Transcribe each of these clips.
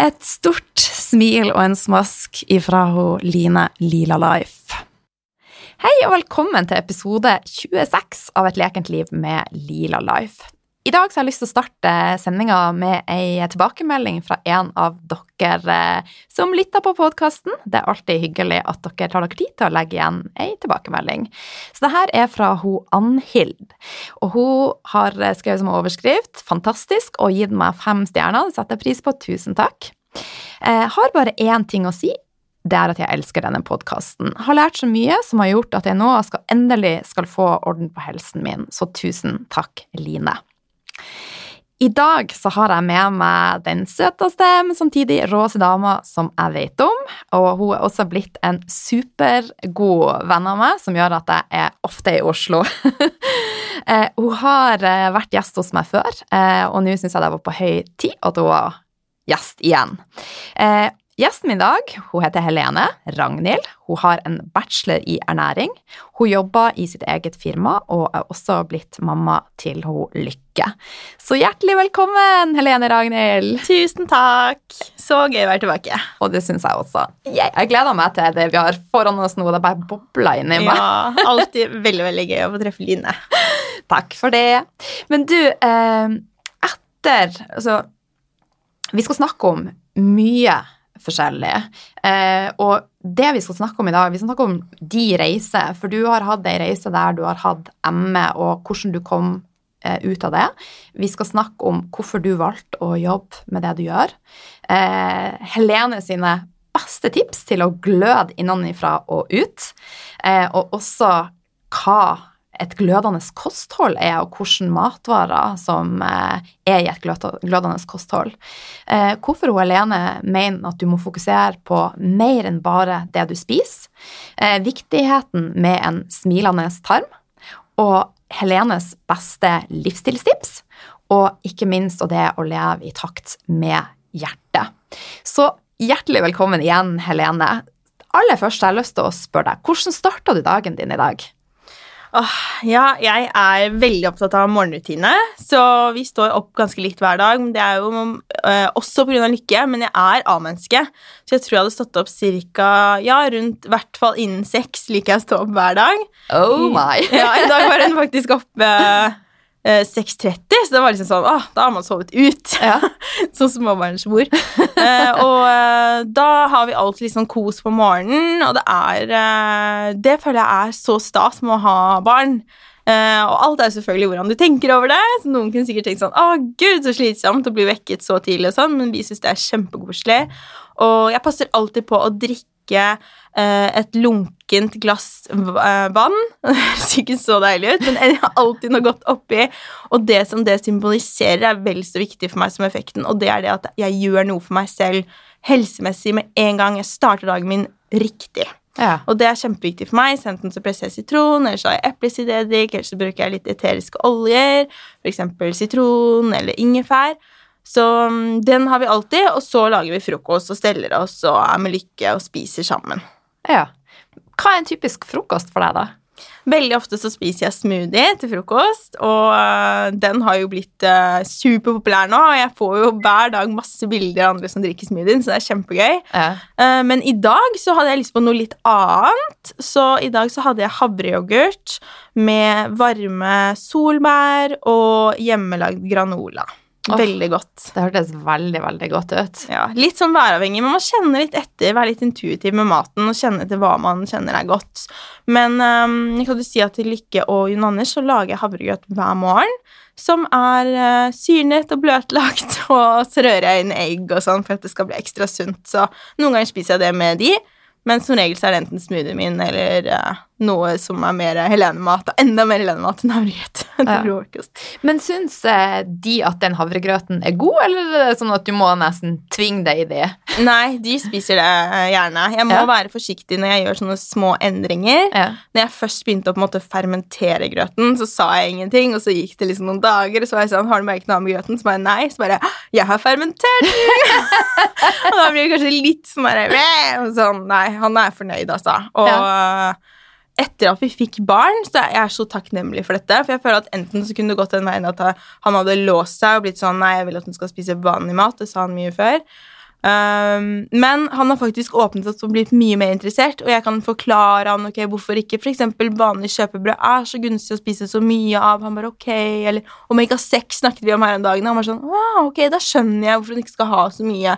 Et stort smil og en smask ifra hun Line Lila Life. Hei og velkommen til episode 26 av Et lekent liv med Lila Life. I dag har jeg lyst til å starte sendinga med ei tilbakemelding fra en av dere eh, som lytter på podkasten. Det er alltid hyggelig at dere tar dere tid til å legge igjen ei tilbakemelding. Så det her er fra hun Anhild, og hun har skrevet som overskrift 'Fantastisk' og gitt meg fem stjerner. Det setter jeg pris på. Tusen takk. Jeg har bare én ting å si. Det er at jeg elsker denne podkasten. Har lært så mye som har gjort at jeg nå skal endelig skal få orden på helsen min, så tusen takk, Line. I dag så har jeg med meg den søteste, men samtidig råeste dama som jeg vet om. Og hun er også blitt en supergod venn av meg, som gjør at jeg er ofte i Oslo. hun har vært gjest hos meg før, og nå syns jeg det var på høy tid at hun var gjest igjen. Gjesten min i dag hun heter Helene Ragnhild. Hun har en bachelor i ernæring. Hun jobber i sitt eget firma og er også blitt mamma til hun Lykke. Så hjertelig velkommen, Helene Ragnhild. Tusen takk. Så gøy å være tilbake. Og det syns jeg også. Jeg gleder meg til det vi har foran oss nå. Det bare bobler inni meg. Ja, alltid veldig, veldig gøy å få treffe Line. Takk for det. Men du, etter Altså, vi skal snakke om mye forskjellig. Eh, og det vi skal snakke om i dag, vi skal snakke om de reiser. For du har hatt ei reise der du har hatt ME, og hvordan du kom eh, ut av det. Vi skal snakke om hvorfor du valgte å jobbe med det du gjør. Eh, Helene sine beste tips til å gløde innenfra og ut. og også hva et glødende kosthold er, og hvilke matvarer som er i et glødende kosthold. Hvorfor hun alene mener at du må fokusere på mer enn bare det du spiser. Viktigheten med en smilende tarm. Og Helenes beste livsstilstips. Og ikke minst det å leve i takt med hjertet. Så hjertelig velkommen igjen, Helene. Aller først har jeg lyst til å spørre deg, hvordan starta du dagen din i dag? Åh, ja, jeg er veldig opptatt av morgenrutine, så vi står opp ganske likt hver dag. Det er jo øh, også pga. lykke, men jeg er A-menneske, så jeg tror jeg hadde stått opp cirka, Ja, rundt hvert fall innen seks liker jeg å stå opp hver dag. Oh my! ja, I dag var hun faktisk oppe øh, 6.30, så det var liksom sånn Åh, da har man sovet ut. Ja. som småbarnsmor. eh, og eh, da har vi alltid litt sånn kos på morgenen, og det er eh, Det føler jeg er så stas med å ha barn. Eh, og alt er selvfølgelig hvordan du tenker over det. Så noen kunne sikkert tenkt sånn Å, gud, så slitsomt å bli vekket så tidlig og sånn, men vi syns det er kjempekoselig. Og jeg passer alltid på å drikke et lunkent glass vann. Det høres ikke så deilig ut, men jeg har alltid noe godt oppi. Og det som det symboliserer, er vel så viktig for meg som effekten, og det er det at jeg gjør noe for meg selv helsemessig med en gang jeg starter dagen min riktig. Ja. Og det er kjempeviktig for meg. Enten så presser jeg sitron, eller så har jeg eplesidereddik, eller så bruker jeg litt eteriske oljer, f.eks. sitron eller ingefær. Så den har vi alltid, og så lager vi frokost og steller oss og er med lykke og spiser sammen. Ja. Hva er en typisk frokost for deg, da? Veldig ofte så spiser jeg smoothie til frokost, og øh, den har jo blitt øh, superpopulær nå. Og jeg får jo hver dag masse bilder av andre som drikker smoothien, så det er kjempegøy. Ja. Eh, men i dag så hadde jeg lyst på noe litt annet, så i dag så hadde jeg havreyoghurt med varme solbær og hjemmelagd granola. Veldig godt. Det hørtes veldig, veldig godt ut. Ja, litt sånn væravhengig, men man kjenner litt etter, være litt intuitiv med maten og kjenne etter hva man kjenner er godt. Men um, jeg kan jo si at til Lykke og Jon Anders så lager jeg havregrøt hver morgen, som er uh, syrnet og bløtlagt, og så rører jeg inn egg og sånn for at det skal bli ekstra sunt. Så noen ganger spiser jeg det med de, men som regel så er det enten smoothien min eller uh, noe som er mer Helene-mat, enda mer Helene-mat enn havregrøt. Ja. Men syns eh, de at den havregrøten er god, eller er det sånn at du må nesten tvinge deg i det? Nei, de spiser det eh, gjerne. Jeg må Ja. være forsiktig når jeg gjør sånne små endringer. Ja. Når jeg først begynte å på en måte fermentere grøten, så sa jeg ingenting, og så gikk det liksom noen dager, og så var jeg sånn, har du merket noe med grøten? Så bare nei, så bare, jeg har fermentert den! og da blir det kanskje litt sånn bare, sånn, nei, han er fornøyd, altså. Og etter at vi fikk barn, så er jeg så takknemlig for dette, for jeg føler at enten så kunne det gått den veien at han hadde låst seg og blitt sånn, nei, jeg vil at hun skal spise vanlig mat, det sa han mye før, Um, men han har faktisk åpnet opp og blitt mye mer interessert, og jeg kan forklare han ok, hvorfor ikke f.eks. vanlig kjøpebrød er så gunstig å spise så mye av. Han bare ok, eller omega-6 snakket vi om her en dag. Han var sånn ah, ok, da skjønner jeg hvorfor hun ikke skal ha så mye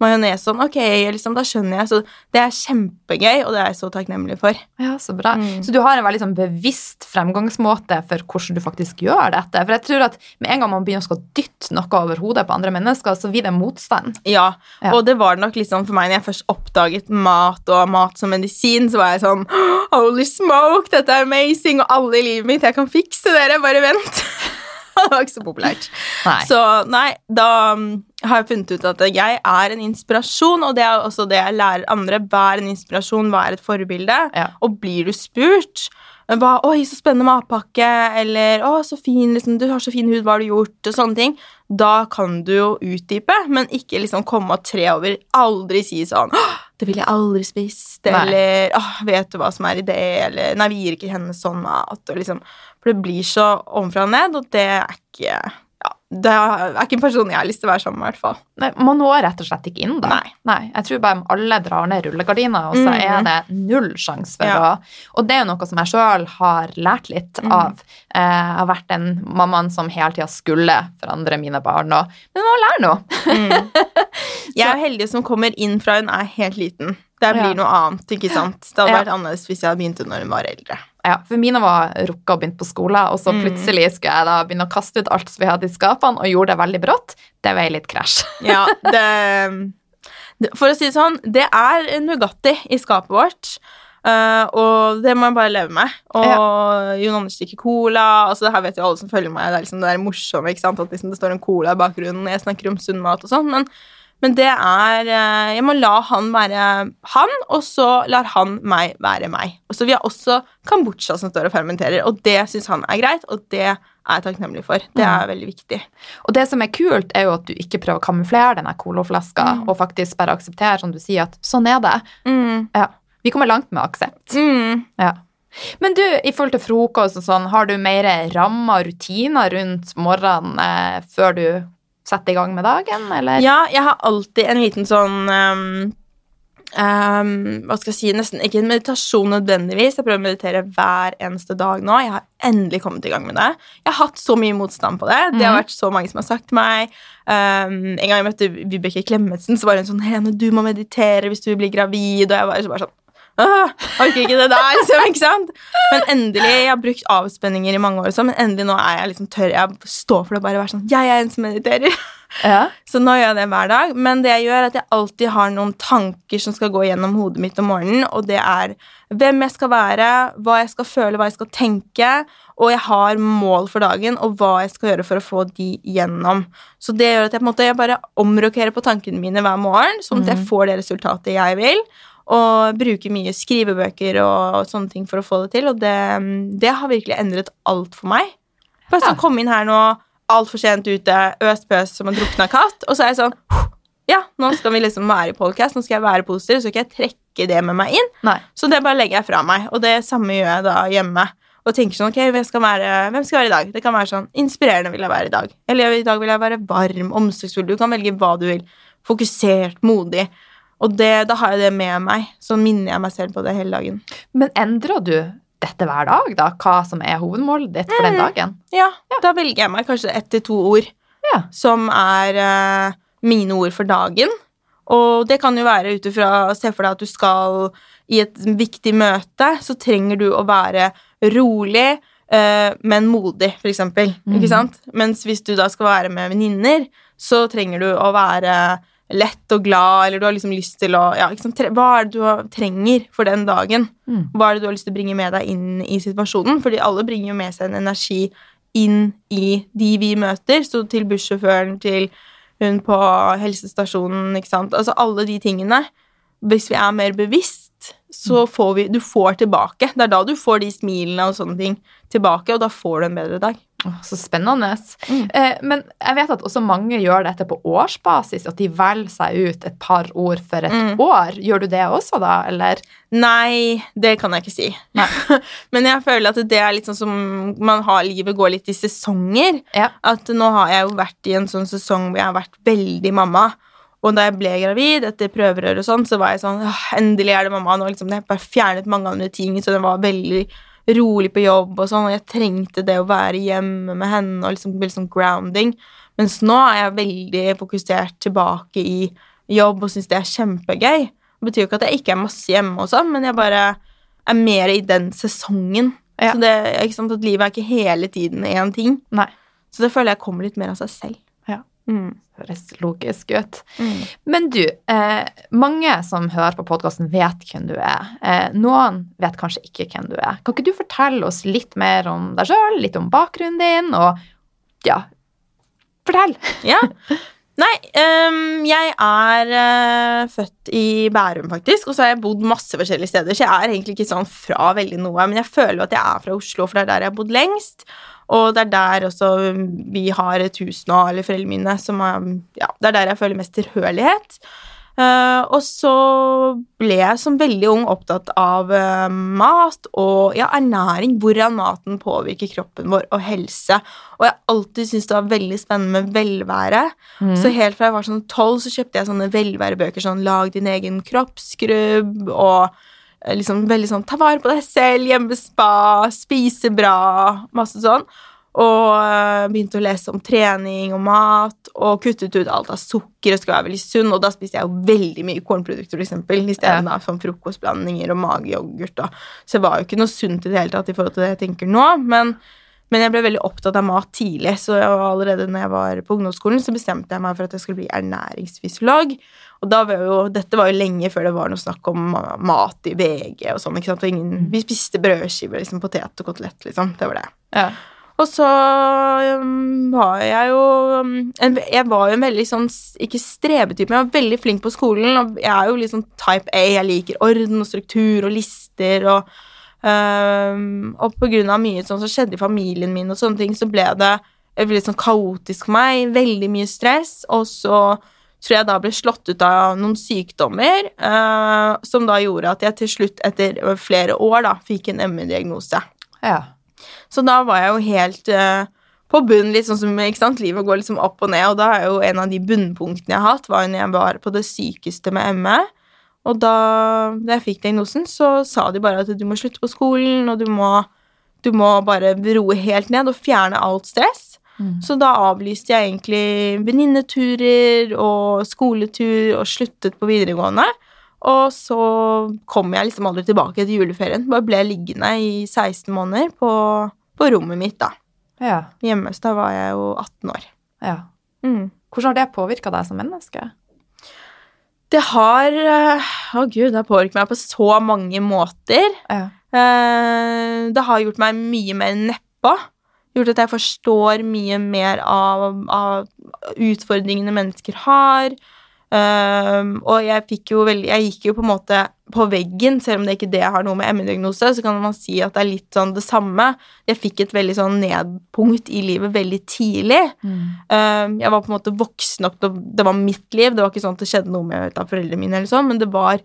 majones. Sånn, ok, liksom, da skjønner jeg. Så det er kjempegøy, og det er jeg så takknemlig for. Ja, Så bra. Mm. Så du har en veldig sånn bevisst fremgangsmåte for hvordan du faktisk gjør dette. For jeg tror at med en gang man begynner å dytte noe over hodet på andre mennesker, så blir det motstand. Ja, Ja. og det var det nok liksom for meg når jeg først oppdaget mat og mat som medisin, så var jeg sånn Holy smoke, dette er amazing, og alle i livet mitt, jeg kan fikse dere, bare vent. det var ikke så populært. Nei. Så nei, da har jeg funnet ut at jeg er en inspirasjon, og det er også det jeg lærer andre. Vær en inspirasjon, vær et forbilde. Ja. Og blir du spurt hva, 'Oi, så spennende matpakke', eller 'Å, så fin, liksom, du har så fin hud, hva har du gjort?' og sånne ting, da kan du jo utdype, men ikke liksom komme og tre over. Aldri si sånn «Åh, 'Det ville jeg aldri spist', Nei. eller «Åh, 'Vet du hva som er i det', eller 'Nei, vi gir ikke henne sånn mat', og liksom For det blir så ovenfra og ned, og det er ikke Det er ikke en person jeg har lyst til å være sammen med, i hvert fall. Nei, Man når rett og slett ikke inn, da. Nei. Jeg tror bare alle drar ned rullegardina, og så mm. er det null sjanse for Ja. å Og det er jo noe som jeg sjøl har lært litt mm. av. Eh, Jeg har vært den mammaen som hele tida skulle forandre mine barn, og Men man lærer noe! Mm. Jeg er heldig som kommer inn fra hun er helt liten. Det blir Ja. noe annet, ikke sant? Det hadde Ja. vært annerledes hvis jeg hadde begynt når hun var eldre. Ja, for mine var rukka og begynt på skole, og så Mm. plutselig skulle jeg da begynne å kaste ut alt som vi hadde i skapene, og gjorde det veldig brått. Det var litt krasj. Ja, det, For å si det sånn, det er en Nugatti i skapet vårt. Uh, og det må jeg bare leve med. Og Jon Anders drikker cola. Altså det her vet jo alle som følger meg. Det er liksom det der morsomme, ikke sant? At liksom det står en cola i bakgrunnen jeg snakker om sunn mat og sånn. Men, men det er eh, Jeg må la han være han, og så lar han meg være meg. Og så Vi har også kambodsja som står og fermenterer, og det syns han er greit, og det er jeg takknemlig for. Det er veldig viktig. Og det som er kult, er jo at du ikke prøver å kamuflere denne coloflaska, Mm. og faktisk bare aksepterer, som du sier, at sånn er det. Mm. Ja. Vi kommer langt med aksept. Mm. Ja. Men du, i forhold til frokost og sånn, har du mer rammer og rutiner rundt morgenen eh, før du setter i gang med dagen, eller? Ja, jeg har alltid en liten sånn um, um, Hva skal jeg si Nesten ikke en meditasjon nødvendigvis. Jeg prøver å meditere hver eneste dag nå. Jeg har endelig kommet i gang med det. Jeg har hatt så mye motstand på det. Det har Mhm. vært så mange som har sagt til meg. Um, en gang jeg møtte Vibeke Klemetsen, så var hun sånn 'Hene, du må meditere hvis du blir gravid.' Og jeg var så bare sånn orker ikke det der, liksom, ikke sant? Men endelig, Jeg har brukt avspenninger i mange år, men endelig nå er jeg liksom tør jeg står stå for det og bare være sånn Jeg er en som mediterer. Ja. Så nå gjør jeg det hver dag. Men det jeg gjør, er at jeg alltid har noen tanker som skal gå gjennom hodet mitt om morgenen, og det er hvem jeg skal være, hva jeg skal føle, hva jeg skal tenke, og jeg har mål for dagen, og hva jeg skal gjøre for å få de gjennom. Så det gjør at jeg på en måte jeg bare omrokerer på tankene mine hver morgen, sånn at jeg Mhm. får det resultatet jeg vil. Og bruker mye skrivebøker og sånne ting for å få det til. Og det, det har virkelig endret alt for meg. Bare Ja. kom komme inn her nå, altfor sent ute, øst pøs som en drukna katt, og så er jeg sånn ja, nå skal vi liksom være i podcast, nå skal jeg være positiv, så skal jeg trekke det med meg inn. Nei. Så det bare legger jeg fra meg, og det samme gjør jeg da hjemme. Og tenker sånn, ok, hvem skal, være, hvem skal være i dag? Det kan være sånn, inspirerende vil jeg være i dag. Eller i dag vil jeg være varm, omsorgsfull. Du kan velge hva du vil. Fokusert, modig. Og det, da har jeg det med meg. Så minner jeg meg selv på det hele dagen. Men endrer du dette hver dag, da? Hva som er hovedmålet ditt for den Mm. dagen? Ja, da velger jeg meg kanskje ett til to ord Ja. som er uh, mine ord for dagen. Og det kan jo være ut ifra Se for deg at du skal i et viktig møte, så trenger du å være rolig, Uh, men modig, for eksempel. Mm. Ikke sant? Mens hvis du da skal være med venninner, så trenger du å være lett og glad, eller du har liksom lyst til å ja, liksom. Hva er det du trenger for den dagen? Mm. Hva er det du har lyst til å bringe med deg inn i situasjonen? Fordi alle bringer jo med seg en energi inn i de vi møter. Så til bussjåføren, til hun på helsestasjonen, ikke sant. Altså alle de tingene. Hvis vi er mer bevisst, så får vi Du får tilbake. Det er da du får de smilene og sånne ting tilbake, og da får du en bedre dag. Så spennende. Mm. Eh, men jeg vet at også mange gjør dette på årsbasis, at de velger seg ut et par ord for et Mm. år. Gjør du det også, da, eller? Nei, det kan jeg ikke si. Men jeg føler at det er litt sånn som man har livet går litt i sesonger. Ja. At nå har jeg jo vært i en sånn sesong hvor jeg har vært veldig mamma. Og da jeg ble gravid etter prøverør og sånn, så var jeg sånn Endelig er det mamma. Nå liksom, jeg bare fjernet mange andre ting, så det var veldig rolig på jobb og sånn, og jeg trengte det å være hjemme med henne og liksom bli sånn grounding. Mens nå er jeg veldig fokusert tilbake i jobb og syns det er kjempegøy. Det betyr jo ikke at jeg ikke er masse hjemme og sånn, men jeg bare er mer i den sesongen. Ja. Så det ikke sant at livet er ikke hele tiden én ting. Nei. Så det føler jeg kommer litt mer av seg selv. Mm. Høres logisk ut. Mm. Men du, eh, mange som hører på podkasten, vet hvem du er. Eh, noen vet kanskje ikke hvem du er. Kan ikke du fortelle oss litt mer om deg sjøl, litt om bakgrunnen din, og ja Fortell! Ja. Nei, um, jeg er uh, født i Bærum, faktisk, og så har jeg bodd masse forskjellige steder, så jeg er egentlig ikke sånn fra veldig noe, men jeg føler at jeg er fra Oslo, for det er der jeg har bodd lengst, og det er der også vi har et hus nå, eller foreldrene mine, som er, ja, det er der jeg føler mest tilhørighet. Uh, og så ble jeg som veldig ung opptatt av uh, mat og ja, ernæring, hvordan maten påvirker kroppen vår og helse. Og jeg alltid syntes det var veldig spennende med velvære. Mm. Så helt fra jeg var sånn tolv, så kjøpte jeg sånne velværebøker sånn Lag din egen kroppsskrubb og liksom veldig sånn Ta vare på deg selv, hjemmespa, spise bra, masse sånn. Og eh, begynte å lese om trening og mat, og kuttet ut alt av sukker og skulle være veldig sunn. Og da spiste jeg jo veldig mye kornprodukter, for eksempel, isteden Ja. sånn frokostblandinger og mageyoghurt. Og. Så jeg var jo ikke noe sunt i det hele tatt i forhold til det jeg tenker nå. Men, men jeg ble veldig opptatt av mat tidlig, så allerede når jeg var på ungdomsskolen, så bestemte jeg meg for at jeg skulle bli ernæringsfysiolog. Og da var jo, dette var jo lenge før det var noe snakk om mat i VG og sånn. ikke sant? Ingen, vi spiste brødskiver, liksom, potet og kotelett, liksom. Det var det. Ja. Og så um, var jeg jo um, en, Jeg var jo en veldig sånn Ikke strebetype, men jeg var veldig flink på skolen. Og jeg er jo litt sånn type A. Jeg liker orden og struktur og lister og um, Og på grunn av mye sånn som skjedde i familien min, og sånne ting, så ble det veldig sånn kaotisk for meg. Veldig mye stress. Og så tror jeg da ble slått ut av noen sykdommer, uh, som da gjorde at jeg til slutt, etter flere år, da, fikk en ME-diagnose. ja. Så da var jeg jo helt uh, på bunnen, litt sånn som ikke sant? livet går liksom opp og ned. Og da er jo en av de bunnpunktene jeg har hatt, var jo når jeg var på det sykeste med ME. Og da, da jeg fikk diagnosen, så sa de bare at du må slutte på skolen, og du må, du må bare roe helt ned og fjerne alt stress. Mm. Så da avlyste jeg egentlig venninneturer og skoletur og sluttet på videregående. Og så kom jeg liksom aldri tilbake til juleferien. Bare ble liggende i 16 måneder på, på rommet mitt, da. Ja. Hjemme, så da var jeg jo 18 år. ja. Mm. Hvordan har det påvirka deg som menneske? Det har eh, Å, gud, det har påvirket meg på så mange måter. Ja. Eh, det har gjort meg mye mer nedpå. Gjort at jeg forstår mye mer av, av utfordringene mennesker har. Um, og jeg fikk jo veldig Jeg gikk jo på en måte på veggen, selv om det ikke det har noe med ME-diagnose, så kan man si at det er litt sånn det samme. Jeg fikk et veldig sånn nedpunkt i livet veldig tidlig. Mm. Um, jeg var på en måte voksen nok Det var mitt liv, det var ikke sånn at det skjedde noe med av foreldrene mine, eller sånn, men det var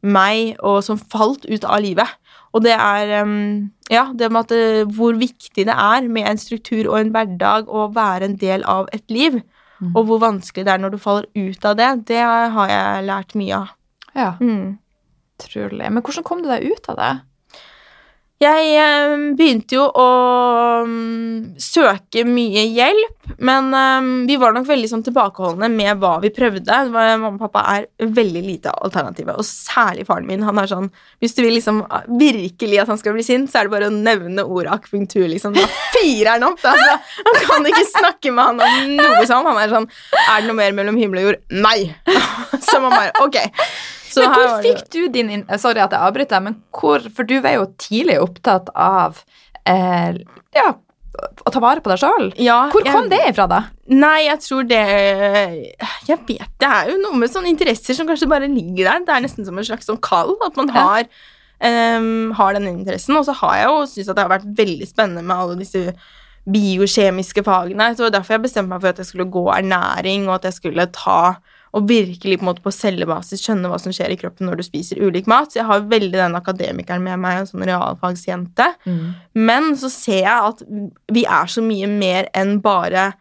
meg og, som falt ut av livet. Og det er um, Ja, det med at det, hvor viktig det er med en struktur og en hverdag å være en del av et liv. Mm. Og hvor vanskelig det er når du faller ut av det, det har jeg lært mye av. Ja. Mm. Utrolig. Men hvordan kom du deg ut av det? Jeg eh, begynte jo å um, søke mye hjelp, men um, vi var nok veldig sånn tilbakeholdne med hva vi prøvde. Mamma og pappa er veldig lite alternativet, og særlig faren min. Han er sånn Hvis du vil liksom virkelig at han skal bli sint, så er det bare å nevne ordet akupunktur, liksom. Da fyrer han opp. Altså. Han kan ikke snakke med han om noe sånt. Han er sånn Er det noe mer mellom himmel og jord? Nei! Så mamma er ok. Så men hvor fikk du din Sorry at jeg avbryter, men hvor For du var jo tidlig opptatt av eh, ja, å ta vare på deg sjøl. Ja, hvor kom jeg, det ifra, da? Nei, jeg tror det Jeg vet Det er jo noe med sånne interesser som kanskje bare ligger der. Det er nesten som en slags sånn kall. At man har, um, har den interessen. Og så har jeg jo syntes at det har vært veldig spennende med alle disse biokjemiske fagene. Så det var derfor jeg bestemte meg for at jeg skulle gå ernæring, og at jeg skulle ta og virkelig på på cellebasis skjønne hva som skjer i kroppen når du spiser ulik mat. Så jeg har veldig den akademikeren med meg, en sånn realfagsjente. Mm. Men så ser jeg at vi er så mye mer enn bare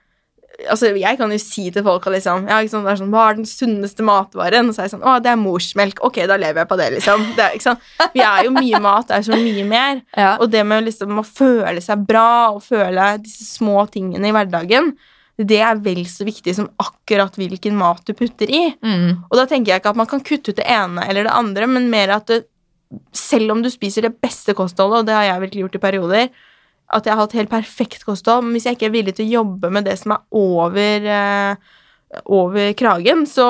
Altså, Jeg kan jo si til folk liksom, ja, sant, er sånn, Hva er den sunneste matvaren? Og så er jeg sånn Å, det er morsmelk. Ok, da lever jeg på det, liksom. Det, sant? Vi er jo mye mat, det er så mye mer. Ja. Og det med liksom, å føle seg bra og føle disse små tingene i hverdagen det er vel så viktig som akkurat hvilken mat du putter i. Mm. Og da tenker jeg ikke at man kan kutte ut det ene eller det andre, men mer at det, selv om du spiser det beste kostholdet, og det har jeg virkelig gjort i perioder, at jeg har hatt helt perfekt kosthold, men hvis jeg ikke er villig til å jobbe med det som er over, eh, over kragen, så,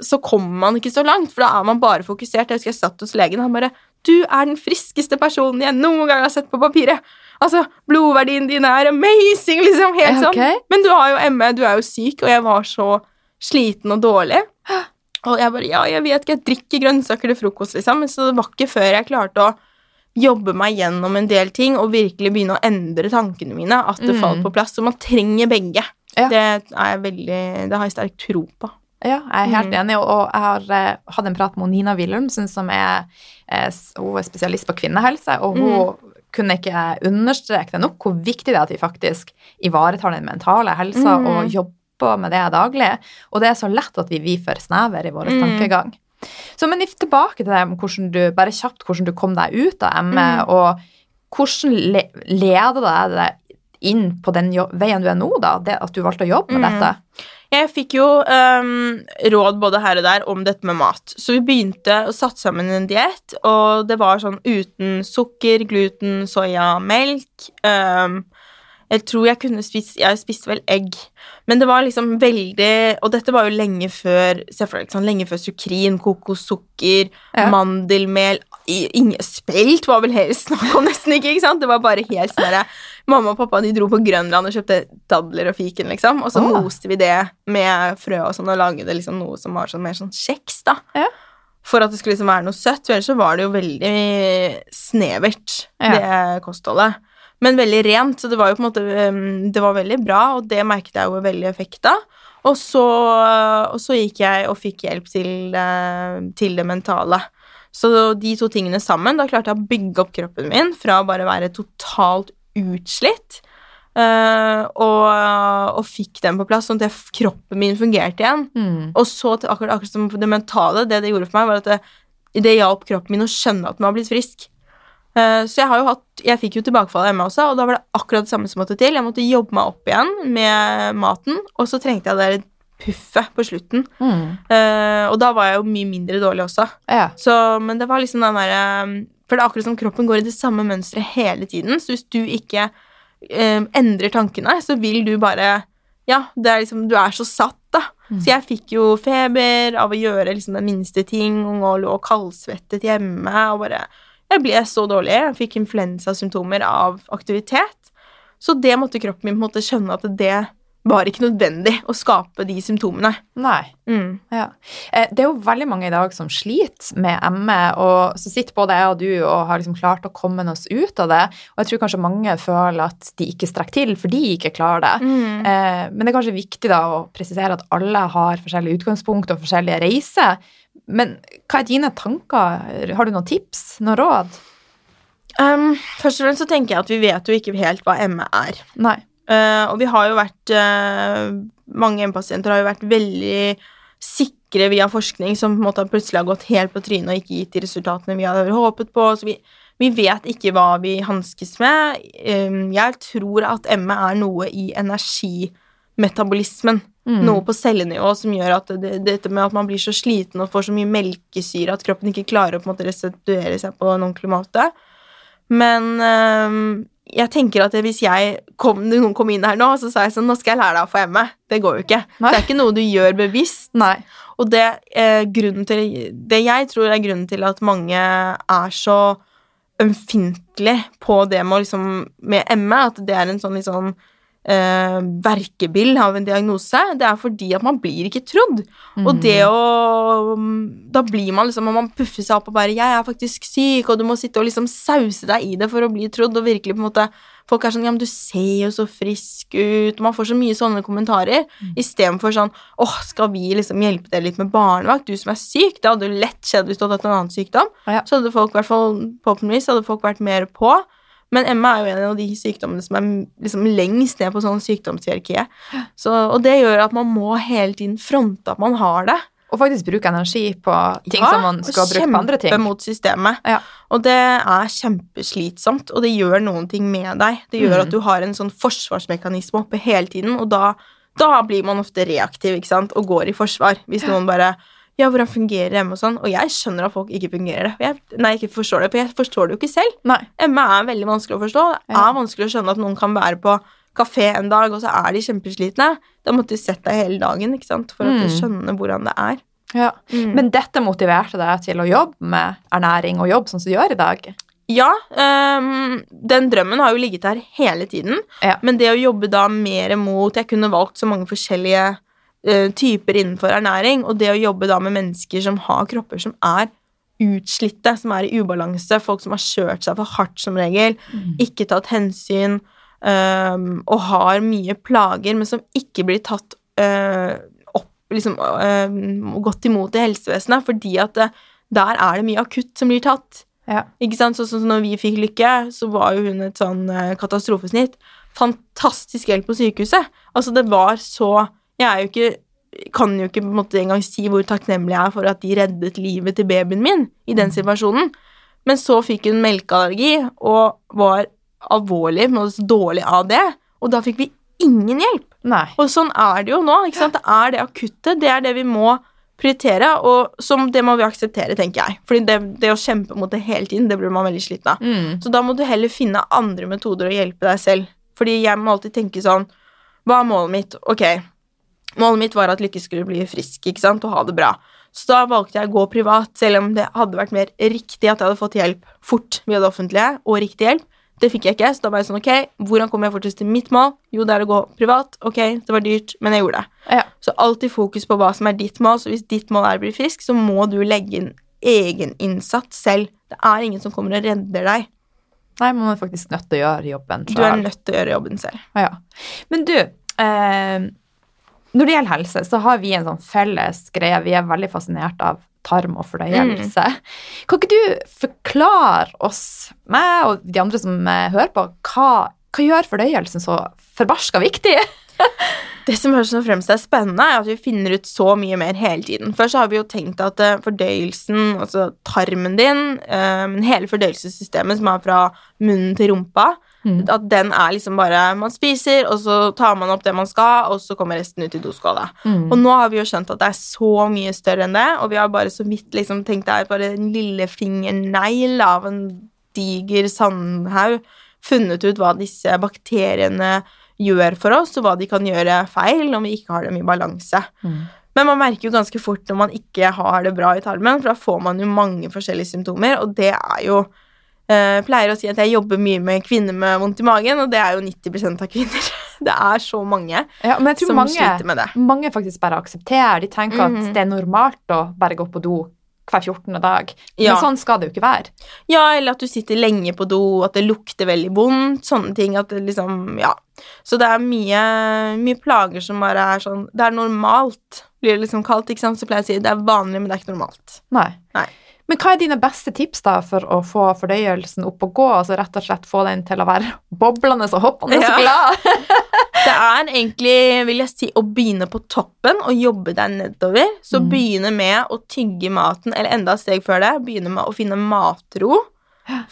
så, kommer man ikke så langt, for da er man bare fokusert. Jeg husker jeg satt hos legen, og han bare 'Du er den friskeste personen jeg noen gang har sett på papiret'. Altså, blodverdien din er amazing, liksom. Helt sånn. Okay. Men du har jo ME, du er jo syk, og jeg var så sliten og dårlig. Og jeg bare Ja, jeg vet ikke, jeg drikker grønnsaker til frokost, liksom. Så det var ikke før jeg klarte å jobbe meg gjennom en del ting og virkelig begynne å endre tankene mine, at det mm. falt på plass. Så man trenger begge. Ja. Det, er veldig, det har jeg sterk tro på. Ja, jeg er helt mm. enig, og jeg har uh, hatt en prat med Nina Wilhelmsen, som er, uh, er, spesialist på kvinnehelse, og hun mm kunne ikke understreke det nok hvor viktig det er at vi faktisk ivaretar den mentale helsa mm. og jobber med det daglig. Og det er så lett at vi blir for snever i vår mm. tankegang. Så men tilbake til det hvordan du, bare kjapt hvordan du kom deg ut av ME, mm. og hvordan le, leder det inn på den veien du er nå, da? Det at du valgte å jobbe med mm. dette? Jeg fikk jo um, råd både her og der om dette med mat. Så vi begynte å satte sammen en diett, og det var sånn uten sukker, gluten, soya, melk. Um, jeg tror jeg kunne spist Jeg spiste vel egg. Men det var liksom veldig Og dette var jo lenge før for, sånn, lenge før sukrin, kokossukker, ja. mandelmel Spelt var vel helst snakk om nesten ikke, ikke sant? Det var bare helt sånn derre Mamma og pappa de dro på Grønland og kjøpte dadler og fiken, liksom. Og så oh. moste vi det med frø og sånn og lagde liksom noe som var sånn mer sånn kjeks, da. Ja. For at det skulle liksom være noe søtt. Ellers så var det jo veldig snevert, ja. det kostholdet. Men veldig rent, så det var jo på en måte um, Det var veldig bra, og det merket jeg jo veldig effekt av. Og så, og så gikk jeg og fikk hjelp til, eh, til det mentale. Så de to tingene sammen, da klarte jeg å bygge opp kroppen min fra å bare være totalt utslitt. Uh, og, og, fikk den på plass, sånn at kroppen min fungerte igjen. Mm. Og så akkurat, akkurat, som det mentale, det det gjorde for meg, var at det, det hjalp kroppen min å skjønne at den var blitt frisk. Uh, så jeg har jo hatt Jeg fikk jo tilbakefall av ME også, og da var det akkurat det samme som måtte til. Jeg måtte jobbe meg opp igjen med maten, og så trengte jeg det puffet på slutten. Mm. Uh, og da var jeg jo mye mindre dårlig også. Ja. Så, men det var liksom den derre for det er akkurat som kroppen går i det samme mønsteret hele tiden. Så hvis du ikke uh, endrer tankene, så vil du bare Ja, det er liksom, du er så satt, da. Mm. Så jeg fikk jo feber av å gjøre liksom den minste ting, og lå kaldsvettet hjemme og bare Jeg ble så dårlig. Jeg fikk influensasymptomer av aktivitet. Så det måtte kroppen min på en måte skjønne at det var ikke nødvendig å skape de symptomene. Nei. Mm. Ja. Eh, det er jo veldig mange i dag som sliter med ME, og så sitter både jeg og du og har liksom klart å komme oss ut av det. Og jeg tror kanskje mange føler at de ikke strekker til, for de ikke klarer det. Mm. Eh, men det er kanskje viktig da å presisere at alle har forskjellige utgangspunkt og forskjellige reiser. Men hva er dine tanker? Har du noen tips? Noen råd? Um, først og fremst så tenker jeg at vi vet jo ikke helt hva ME er. Nei. Uh, og vi har jo vært uh, Mange ME-pasienter har jo vært veldig sikre via forskning som på en måte plutselig har gått helt på trynet og ikke gitt de resultatene vi hadde håpet på. Så vi, vi vet ikke hva vi hanskes med. Um, jeg tror at ME er noe i energimetabolismen. Mm. Noe på cellenivå som gjør at det, dette med at man blir så sliten og får så mye melkesyre at kroppen ikke klarer å på en måte restituere seg på en ordentlig måte. Men um, jeg tenker at hvis kom, noen kom inn her nå, så sa jeg sånn Nå skal jeg lære deg å få ME. Det går jo ikke. Nei. Det er ikke noe du gjør bevisst. Nei. Og det, eh, til, det jeg tror er grunnen til at mange er så ømfintlige på det med, liksom, med ME, at det er en sånn litt sånn eh, verkebill av en diagnose, det er fordi at man blir ikke trodd. Og Mm. det å Da blir man liksom Man puffer seg opp og bare 'Jeg er faktisk syk', og du må sitte og liksom sause deg i det for å bli trodd, og virkelig på en måte Folk er sånn 'Ja, men du ser jo så frisk ut', og man får så mye sånne kommentarer. Mm. Istedenfor sånn 'Åh, skal vi liksom hjelpe deg litt med barnevakt, du som er syk?' Det hadde jo lett skjedd hvis du hadde hatt en annen sykdom. Ja. Så hadde folk, i hvert fall forhåpentligvis, hadde folk vært mer på. Men ME er jo en av de sykdommene som er liksom lengst ned på sånn sykdomshierarkiet. Så, og det gjør at man må hele tiden fronte at man har det. Og faktisk bruke energi på ting Ja, som man skal bruke på andre ting. kjempe mot systemet. Ja. Og det er kjempeslitsomt, og det gjør noen ting med deg. Det gjør mm. at du har en sånn forsvarsmekanisme oppe hele tiden, og da, da blir man ofte reaktiv ikke sant? og går i forsvar. Hvis noen bare ja, hvordan fungerer ME og sånn? Og jeg skjønner at folk ikke fungerer det. Jeg, nei, ikke forstår det, for jeg forstår det jo ikke selv. Nei. ME er veldig vanskelig å forstå. Det Ja. er vanskelig å skjønne at noen kan være på kafé en dag, og så er de kjempeslitne. Da måtte de sett deg hele dagen ikke sant? for at du skjønne hvordan det er. Ja. Men dette motiverte deg til å jobbe med ernæring og jobb sånn som du gjør i dag? Ja, Um, den drømmen har jo ligget der hele tiden. Ja. Men det å jobbe da mer mot Jeg kunne valgt så mange forskjellige typer innenfor ernæring, og det å jobbe da med mennesker som har kropper som er utslitte, som er i ubalanse, folk som har kjørt seg for hardt som regel, ikke tatt hensyn um, og har mye plager, men som ikke blir tatt uh, opp liksom, uh, og godt imot i helsevesenet, fordi at det, der er det mye akutt som blir tatt. Ja. Ikke sant? Sånn som når vi fikk Lykke, så var jo hun et sånn eh, katastrofesnitt. Fantastisk hjelp på sykehuset. Altså, det var så Jeg er jo ikke kan jo ikke på en måte engang si hvor takknemlig jeg er for at de reddet livet til babyen min i den situasjonen. Men så fikk hun melkeallergi og var alvorlig, dårlig av det. Og da fikk vi ingen hjelp. Nei. Og sånn er det jo nå. ikke sant? Det er det akutte. Det er det vi må prioritere, og som det må vi akseptere, tenker jeg. Fordi det, det å kjempe mot det hele tiden, det blir man veldig sliten av. Mm. Så da må du heller finne andre metoder å hjelpe deg selv. Fordi jeg må alltid tenke sånn Hva er målet mitt? Ok, målet mitt var at Lykke skulle bli frisk ikke sant? og ha det bra. Så da valgte jeg å gå privat, selv om det hadde vært mer riktig at jeg hadde fått hjelp fort via det offentlige, og riktig hjelp. Det fikk jeg ikke, så da var jeg sånn Ok, hvordan kommer jeg fortest til mitt mål? Jo, det er å gå privat. Ok, det var dyrt, men jeg gjorde det. Ja. Så alltid fokus på hva som er ditt mål. Så hvis ditt mål er å bli frisk, så må du legge inn egeninnsats selv. Det er ingen som kommer og redder deg. Nei, man er faktisk nødt til å gjøre jobben Du er nødt til å gjøre jobben selv. Ja. Men du, eh, når det gjelder helse, så har vi en sånn felles greie. Vi er veldig fascinert av tarm og fordøyelse. Kan ikke du forklare oss, meg og de andre som eh, hører på, hva, hva gjør fordøyelsen så forbarska viktig? Det som først og fremst er spennende, er at vi finner ut så mye mer hele tiden. Først har vi jo tenkt at eh, fordøyelsen, altså tarmen din, eh, hele fordøyelsessystemet som er fra munnen til rumpa, Mm. at den er liksom bare Man spiser, og så tar man opp det man skal, og så kommer resten ut i doskåla. Mm. Og nå har vi jo skjønt at det er så mye større enn det, og vi har bare så vidt liksom tenkt det er bare en lillefingernegl av en diger sandhaug funnet ut hva disse bakteriene gjør for oss, og hva de kan gjøre feil om vi ikke har dem i balanse. Mm. Men man merker jo ganske fort når man ikke har det bra i tarmen, for da får man jo mange forskjellige symptomer, og det er jo Jeg pleier å si at jeg jobber mye med kvinner med vondt i magen, og det er jo 90 av kvinner. Det er så mange Ja, men jeg tror som mange, sliter med det. mange faktisk bare aksepterer. De tenker Mhm. at det er normalt å bare gå på do hver 14. dag. Ja. Men sånn skal det jo ikke være. Ja, eller at du sitter lenge på do, at det lukter veldig vondt, sånne ting. At det liksom, ja. Så det er mye, mye plager som bare er sånn Det er normalt, blir det liksom kalt, ikke sant. Så pleier jeg å si det er vanlig, men det er ikke normalt. Nei. Nei. Men hva er dine beste tips da for å få fordøyelsen opp og gå? Altså rett og slett få den til å være boblende og hoppende Ja. og glad? Det er egentlig, vil jeg si, å begynne på toppen og jobbe deg nedover. Så Mm. begynne med å tygge maten, eller enda et steg før det, begynne med å finne matro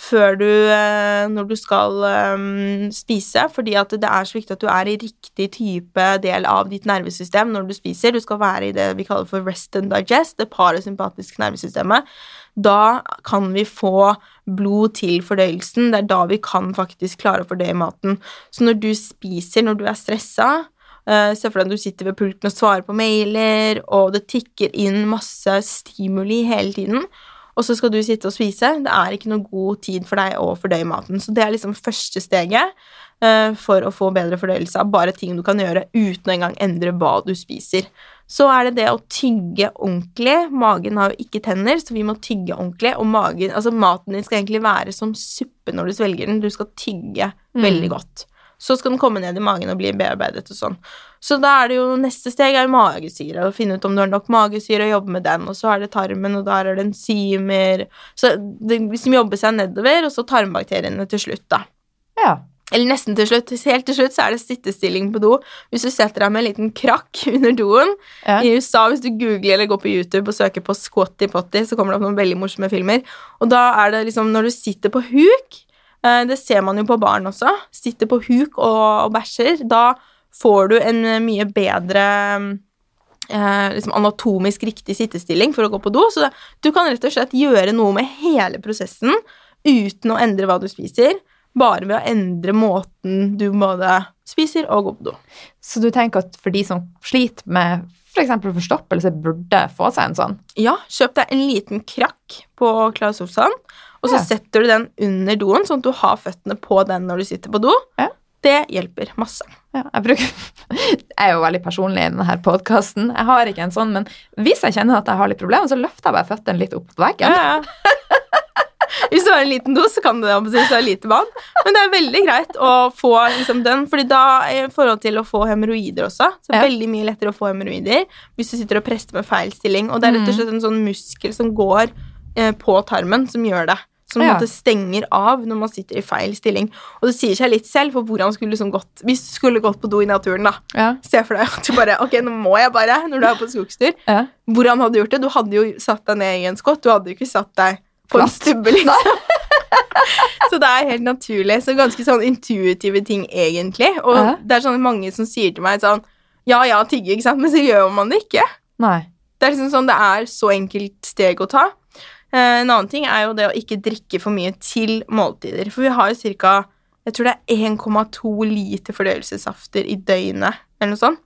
før du, eh, når du skal um, spise, fordi at det er så viktig at du er i riktig type del av ditt nervesystem når du spiser. Du skal være i det vi kaller for rest and digest, det parasympatiske nervesystemet. Da kan vi få blod til fordøyelsen. Det er da vi kan faktisk klare å fordøye maten. Så når du spiser, når du er stressa uh, Se for deg at du sitter ved pulten og svarer på mailer, og det tikker inn masse stimuli hele tiden, og så skal du sitte og spise. Det er ikke noe god tid for deg å fordøye maten. Så det er liksom første steget eh, for å få bedre fordøyelse av bare ting du kan gjøre uten å engang endre hva du spiser. Så er det det å tygge ordentlig. Magen har jo ikke tenner, så vi må tygge ordentlig. Og magen, altså maten din skal egentlig være som suppe når du svelger den. Du skal tygge veldig godt. Så skal den komme ned i magen og bli bearbeidet og sånn. Så da er det jo neste steg er magesyre, å finne ut om du har nok magesyre og jobbe med den. Og så er det tarmen, og der er det enzymer Så det liksom jobber seg nedover, og så tarmbakteriene til slutt, da. Ja. Eller nesten til slutt. Helt til slutt så er det sittestilling på do. Hvis du setter deg med en liten krakk under doen Ja. I USA, hvis du googler eller går på YouTube og søker på squatty potty, så kommer det opp noen veldig morsomme filmer. Og da er det liksom når du sitter på huk eh, Det ser man jo på barn også. Sitter på huk og, og bæsjer. Da får du en eh, mye bedre eh, liksom anatomisk riktig sittestilling for å gå på do. Så du kan rett og slett gjøre noe med hele prosessen uten å endre hva du spiser. Bare ved å endre måten du både spiser og går på do. Så du tenker at for de som sliter med f.eks. For forstoppelse, burde få seg en sånn? Ja, kjøp deg en liten krakk på Claes Olsson, og så Ja. setter du den under doen, sånn at du har føttene på den når du sitter på do. Ja. Det hjelper masse. Ja, jeg, bruker, jeg er jo veldig personlig i denne podkasten. Jeg har ikke en sånn, men hvis jeg kjenner at jeg har litt problemer, så løfter jeg bare føttene litt opp på veggen. Ja, ja. Hvis du har en liten dos, så kan det hvis det er lite vann. Men det er veldig greit å få liksom, den, fordi da i forhold til å få hemoroider også, så er det Ja. veldig mye lettere å få hemoroider hvis du sitter og prester med feil stilling. Og det er rett og slett en sånn muskel som går eh, på tarmen, som gjør det. Som Ja. måte stenger av når man sitter i feil stilling. Og det sier seg litt selv, for hvordan skulle liksom gått Hvis du skulle gått på do i naturen, da. Ja. Se for deg at du bare Ok, nå må jeg bare, når du er på skogstur. Ja. Hvordan hadde du gjort det? Du hadde jo satt deg ned i en skott. Du hadde jo ikke satt deg på en stubbe, liksom. så det er helt naturlig. Så ganske sånn intuitive ting, egentlig. Og Ja. det er sånn mange som sier til meg sånn Ja, ja, tygge, ikke sant? Men så gjør man det ikke. Nei. Det er liksom sånn, det er så enkelt steg å ta. Eh, en annen ting er jo det å ikke drikke for mye til måltider. For vi har jo ca. Jeg tror det er 1,2 liter fordøyelsessafter i døgnet, eller noe sånt.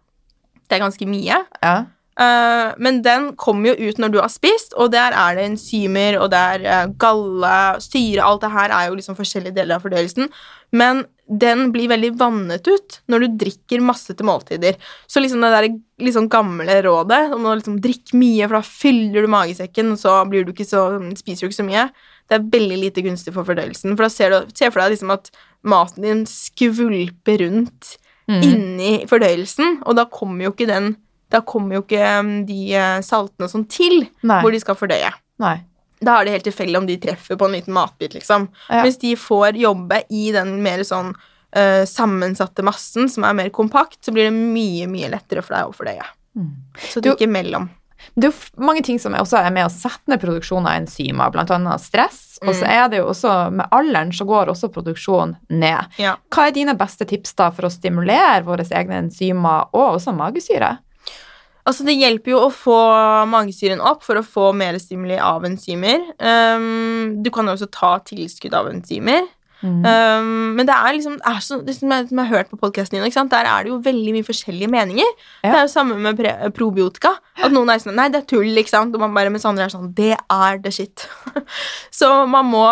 Det er ganske mye. Ja. Eh, men den kommer jo ut når du har spist, og der er det enzymer, og det er eh, galle, syre Alt det her er jo liksom forskjellige deler av fordøyelsen. Men den blir veldig vannet ut når du drikker masse til måltider. Så liksom det der liksom gamle rådet om å liksom drikke mye, for da fyller du magesekken, og så blir du så, spiser du ikke så mye, det er veldig lite gunstig for fordøyelsen. For da ser du ser for deg liksom at maten din skvulper rundt Mm. inni fordøyelsen, og da kommer jo ikke den da kommer jo ikke um, de eh, saltene og sånn til Nei. hvor de skal fordøye. Nei. Da er det helt tilfeldig om de treffer på en liten matbit, liksom. Ja. Hvis de får jobbe i den mer sånn uh, sammensatte massen som er mer kompakt, så blir det mye, mye lettere for deg å fordøye. Mm. Så Du- ikke mellom. Det er jo mange ting som er også er med å sette ned produksjonen av enzymer, annet stress. Og så Mm. er det jo også, med alderen så går også produksjonen ned. Ja. Hva er dine beste tips da for å stimulere våre egne enzymer og også magesyre? Altså, det hjelper jo å få magesyren opp for å få mer stimuli av enzymer. Um, du kan jo også ta tilskudd av enzymer. Mm. Um, men det er liksom det er så, det som, jeg, som jeg har hørt på podkasten din, der er det jo veldig mye forskjellige meninger. Ja. Det er jo samme med pre probiotika. At noen er sånn Nei, det er tull, ikke sant? Og man bare, mens andre er sånn Det er the shit. så man må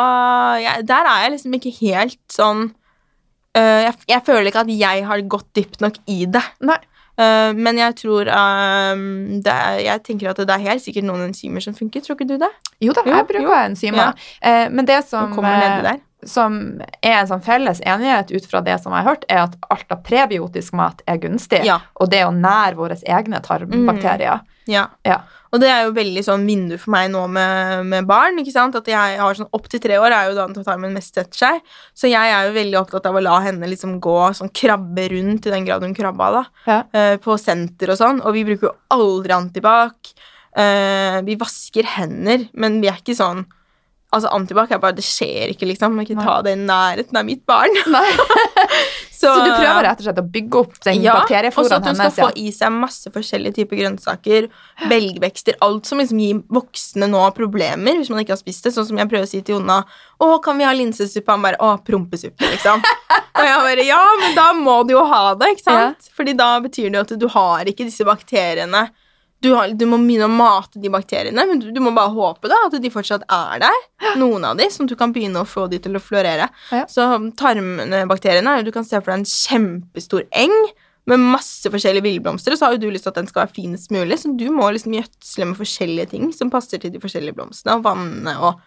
jeg, Der er jeg liksom ikke helt sånn uh, jeg, jeg føler ikke at jeg har gått dypt nok i det. Nei. Øh, men jeg tror um, det er, Jeg tenker at det er helt sikkert noen enzymer som funker. Tror ikke du det? Jo da, jeg bruker jo. enzymer. Uh, men det som, eh, som er en sånn felles enighet ut fra det som jeg har hørt, er at alt av prebiotisk mat er gunstig. Ja. Og det å nære våre egne tarmbakterier. ja. Ja. Og det er jo veldig sånn vindu for meg nå med, med barn. ikke sant? At jeg har sånn Opp til tre år er jo da tarmen mest setter seg. Så jeg er jo veldig opptatt av å la henne liksom gå sånn krabbe rundt i den grad hun krabba. da. Ja. Uh, På senter og sånn. Og vi bruker jo aldri antibac. Uh, vi vasker hender, men vi er ikke sånn Altså Antibac er bare Det skjer ikke, liksom. Ikke Nei. ta det i nærheten av mitt barn. Så, Så du prøver rett og slett å bygge opp den ja, og så at hun skal få i seg masse forskjellige typer grønnsaker, belgvekster, alt som liksom gir voksne nå problemer hvis man ikke har spist det. Sånn som jeg prøver å si til Jonna Å, kan vi ha linsesuppe? Han bare Å, prompesuppe, liksom. og jeg bare Ja, men da må du jo ha det, ikke sant? Fordi da betyr det jo at du har ikke disse bakteriene. Du, har, du må begynne å mate de bakteriene, men du, du må bare håpe da at de fortsatt er der. Noen av de, sånn at du kan begynne å få de til å florere. Ja. Så tarmbakteriene er Du kan se for deg en kjempestor eng med masse forskjellige villblomster, og så har jo du lyst til at den skal være finest mulig, så du må liksom gjødsle med forskjellige ting som passer til de forskjellige blomstene, og vanne og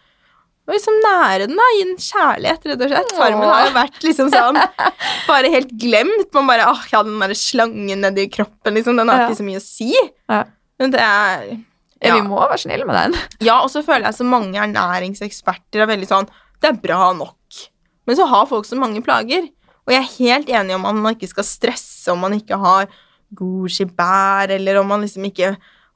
og liksom nære den, da. Gi den kjærlighet, rett og slett. Tarmen har jo vært liksom sånn Bare helt glemt. Man bare åh, ja, den derre slangen nedi kroppen, liksom. Den har Ja. ikke så mye å si. Ja. Men det er Ja. Vi må være snille med den. ja, og så føler jeg så mange ernæringseksperter er veldig sånn Det er bra nok. Men så har folk så mange plager. Og jeg er helt enig om at man ikke skal stresse om man ikke har goji bær, eller om man liksom ikke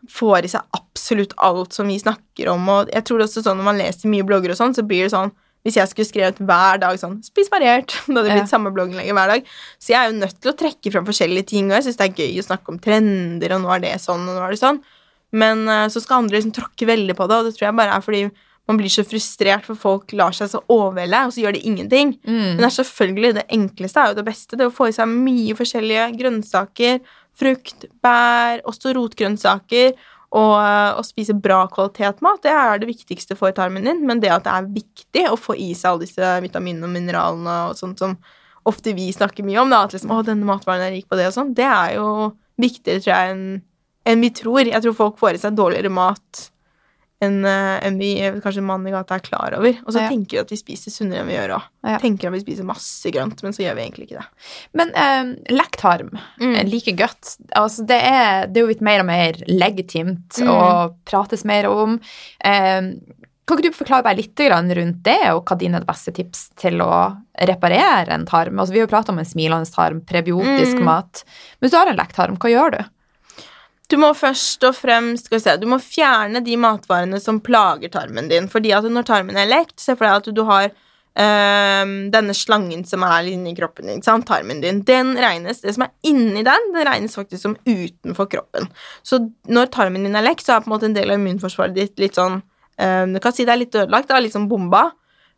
får i seg absolutt alt som vi snakker om. Og jeg tror det også sånn når man leser mye blogger og sånn, så blir det sånn hvis jeg skulle skrevet hver dag sånn 'spis variert', da hadde det blitt Ja. samme blogginnlegget hver dag. Så jeg er jo nødt til å trekke fram forskjellige ting, og jeg syns det er gøy å snakke om trender, og nå er det sånn, og nå er det sånn. Men eh, så skal andre liksom tråkke veldig på det, og det tror jeg bare er fordi man blir så frustrert, for folk lar seg så overvelde, og så gjør de ingenting. Men det er selvfølgelig det enkleste er jo det beste. Det å få i seg mye forskjellige grønnsaker, frukt, bær, også rotgrønnsaker, og, å spise bra kvalitetsmat. Det er det viktigste for tarmen din, men det at det er viktig å få i seg alle disse vitaminene og mineralene og sånt som ofte vi snakker mye om, da, at liksom, å, denne matvaren er rik på det og sånn, det er jo viktigere, tror jeg, enn enn vi tror. Jeg tror folk får i seg dårligere mat enn en vi kanskje mannen i gata er klar over. Og så Ja. tenker vi at vi spiser sunnere enn vi gjør òg. Ja. Tenker at vi spiser masse grønt, men så gjør vi egentlig ikke det. Men eh, lekktarm, Mm. like godt. Altså, det, er, det er jo blitt mer og mer legitimt Mm. og prates mer om. Eh, kan ikke du forklare meg litt grann rundt det, og hva dine beste tips til å reparere en tarm? Altså, vi har jo pratet om en smilende tarm, prebiotisk Mm. mat. Men hvis du har en lekktarm, hva gjør du? Du må først og fremst skal vi se, du må fjerne de matvarene som plager tarmen din. Fordi at når tarmen er lekt, se for deg at du har øh, denne slangen som er inni kroppen din, sant? tarmen din. Den regnes, Det som er inni den, den regnes faktisk som utenfor kroppen. Så når tarmen din er lekt, så er på en måte en del av immunforsvaret ditt litt sånn øh, Du kan si det er litt ødelagt, det er sånn bomba.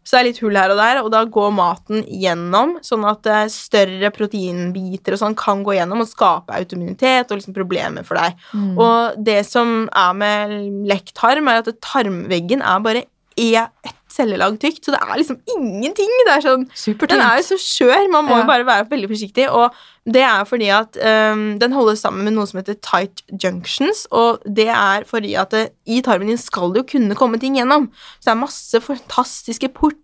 Så det er litt hull her og der, og da går maten gjennom, sånn at eh, større proteinbiter og sånn kan gå gjennom og skape autoimmunitet og liksom problemer for deg. Og det som er med lekt tarm, er at tarmveggen er bare e- ett cellelag tykt, så det er liksom ingenting. Det er sånn den er jo så skjør, man må Ja. jo bare være veldig forsiktig. Og det er fordi at um, den holdes sammen med noe som heter tight junctions. Og det er fordi at det, i tarmen din skal det jo kunne komme ting gjennom. Så det er masse fantastiske porter.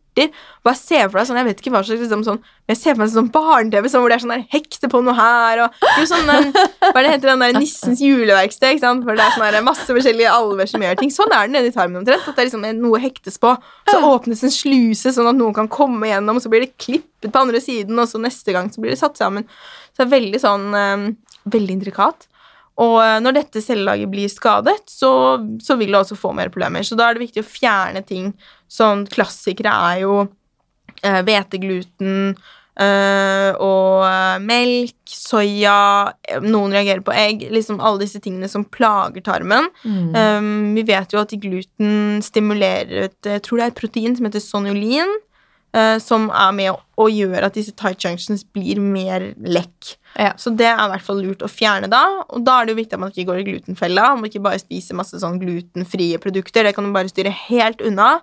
Bare se for deg sånn, jeg vet ikke hva slags liksom, sånn, Jeg ser for meg sånn barne-TV sånn, hvor det er sånn der hekte på noe her, og jo, sånn den, Hva er det heter den der Nissens juleverksted? ikke sant? For det er sånn der, masse forskjellige alver som gjør ting. Sånn er det nede i tarmen omtrent. At det er liksom noe hektes på. Så åpnes en sluse sånn at noen kan komme gjennom, og så blir det klippet på andre siden, og så neste gang så blir det satt sammen. Så det er veldig sånn um, Veldig intrikat. Og eh, når dette cellelaget blir skadet, så, så vil det også få mer problemer. Så da er det viktig å fjerne ting. Sånn klassikere er jo eh, hvetegluten eh, og melk, soya, noen reagerer på egg. Liksom alle disse tingene som plager tarmen. Mm. Um, vi vet jo at gluten stimulerer et Jeg tror det er et protein som heter sonolin, eh, som er med å, gjør at disse tight junctions blir mer lekk. Ja. Så det er i hvert fall lurt å fjerne da. Og da er det jo viktig at man ikke går i glutenfella. Man må ikke bare spise masse sånn glutenfrie produkter. Det kan du bare styre helt unna.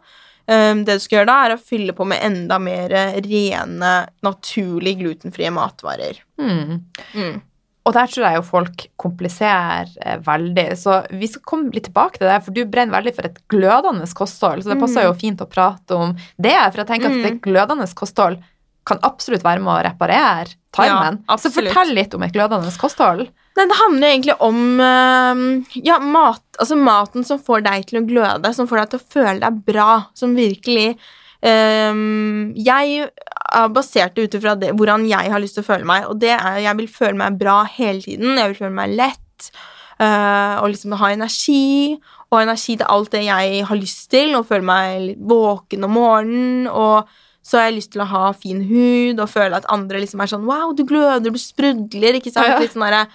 Um, det du skal gjøre da, er å fylle på med enda mer rene, naturlig glutenfrie matvarer. Mm. Mm. Og der tror jeg jo folk kompliserer eh, veldig. Så vi skal komme litt tilbake til det, for du brenner veldig for et glødende kosthold. Så det passer jo fint å prate om det, for jeg tenker at Mm. et glødende kosthold kan absolutt være med å reparere tarmen. Ja, så fortell litt om et glødende kosthold. Nei, det handler egentlig om um, ja, mat, altså maten som får deg til å gløde, som får deg til å føle deg bra, som virkelig Jeg er basert det ut ifra hvordan jeg har lyst til å føle meg, og det er jeg vil føle meg bra hele tiden. Jeg vil føle meg lett uh, og liksom ha energi, og energi til alt det jeg har lyst til, og føle meg litt våken om morgenen, og så har jeg lyst til å ha fin hud og føle at andre liksom er sånn Wow, du gløder, du sprudler, ikke sant? Ja. Litt sånn der,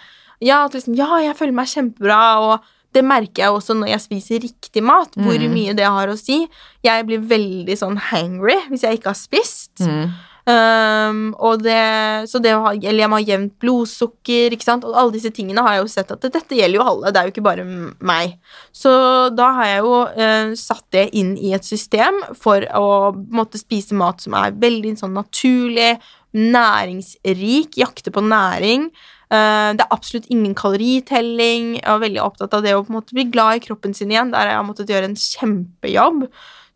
ja, at liksom, ja, jeg føler meg kjempebra, og det merker jeg også når jeg spiser riktig mat, hvor Mm. mye det har å si. Jeg blir veldig sånn hangry hvis jeg ikke har spist. Mm. Um, og det, så det å ha, eller jeg må ha jevnt blodsukker, ikke sant? Og alle disse tingene har jeg jo sett at det, dette gjelder jo alle, det er jo ikke bare meg. Så da har jeg jo uh, satt det inn i et system for å måtte spise mat som er veldig sånn naturlig, næringsrik, jakte på næring. Eh, det er absolutt ingen kaloritelling. Jeg er veldig opptatt av det å på en måte bli glad i kroppen sin igjen. Der jeg har måttet gjøre en kjempejobb.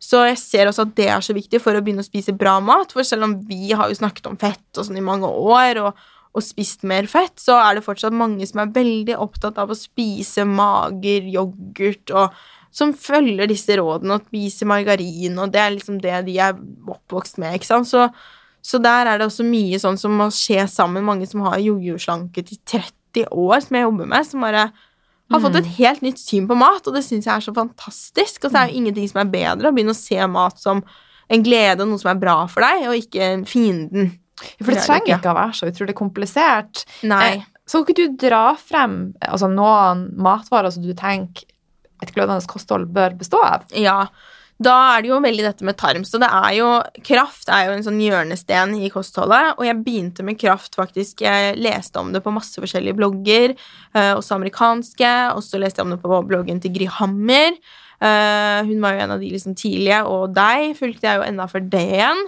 Så jeg ser også at det er så viktig for å begynne å spise bra mat. For selv om vi har jo snakket om fett og sånn i mange år, og, og spist mer fett, så er det fortsatt mange som er veldig opptatt av å spise mager, yoghurt og som følger disse rådene og spiser margarin, og det er liksom det de er oppvokst med, ikke sant. Så, så der er det også mye sånn som må skje sammen. Mange som har jojo-slanket i 30 år, som jeg jobber med, som bare har fått et helt nytt syn på mat, og det syns jeg er så fantastisk. Og så er jo ingenting som er bedre å begynne å se mat som en glede og noe som er bra for deg, og ikke fienden. For det er trenger ikke. ikke å være så utrolig komplisert. Nei. Eh, Så kan ikke du dra frem altså, noen matvarer som du tenker et glødende kosthold bør bestå av? Ja, da er det jo veldig dette med tarm. Så det er jo Kraft er jo en sånn hjørnesten i kostholdet, og jeg begynte med kraft faktisk Jeg leste om det på masse forskjellige blogger, eh, også amerikanske, og så leste jeg om det på bloggen til Gry Hammer. Eh, hun var jo en av de liksom tidlige, og deg fulgte jeg jo enda før det igjen.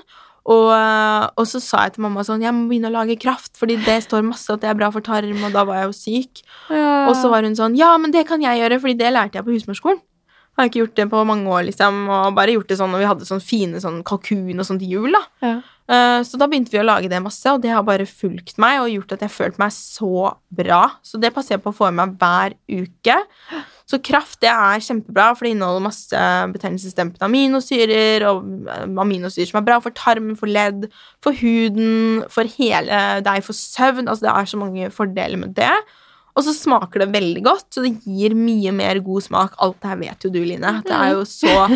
Og, eh, og så sa jeg til mamma sånn Jeg må begynne å lage kraft, fordi det står masse at det er bra for tarm, og da var jeg jo syk. Og så var hun sånn Ja, men det kan jeg gjøre, fordi det lærte jeg på husmorskolen. Har ikke gjort det på mange år, liksom, og bare gjort det sånn når vi hadde sånn fine sånn kalkun og sånt hjul, jul, da. Ja. Uh, så da begynte vi å lage det masse, og det har bare fulgt meg og gjort at jeg har følt meg så bra. Så det passer jeg på å få i meg hver uke. Så kraft det er kjempebra, for det inneholder masse betennelsesdempende aminosyrer og eh, aminosyrer som er bra for tarmen, for ledd, for huden, for hele deg, for søvn. Altså det er så mange fordeler med det. Og så smaker det veldig godt, så det gir mye mer god smak. Alt det her vet jo du, Line. Det er jo så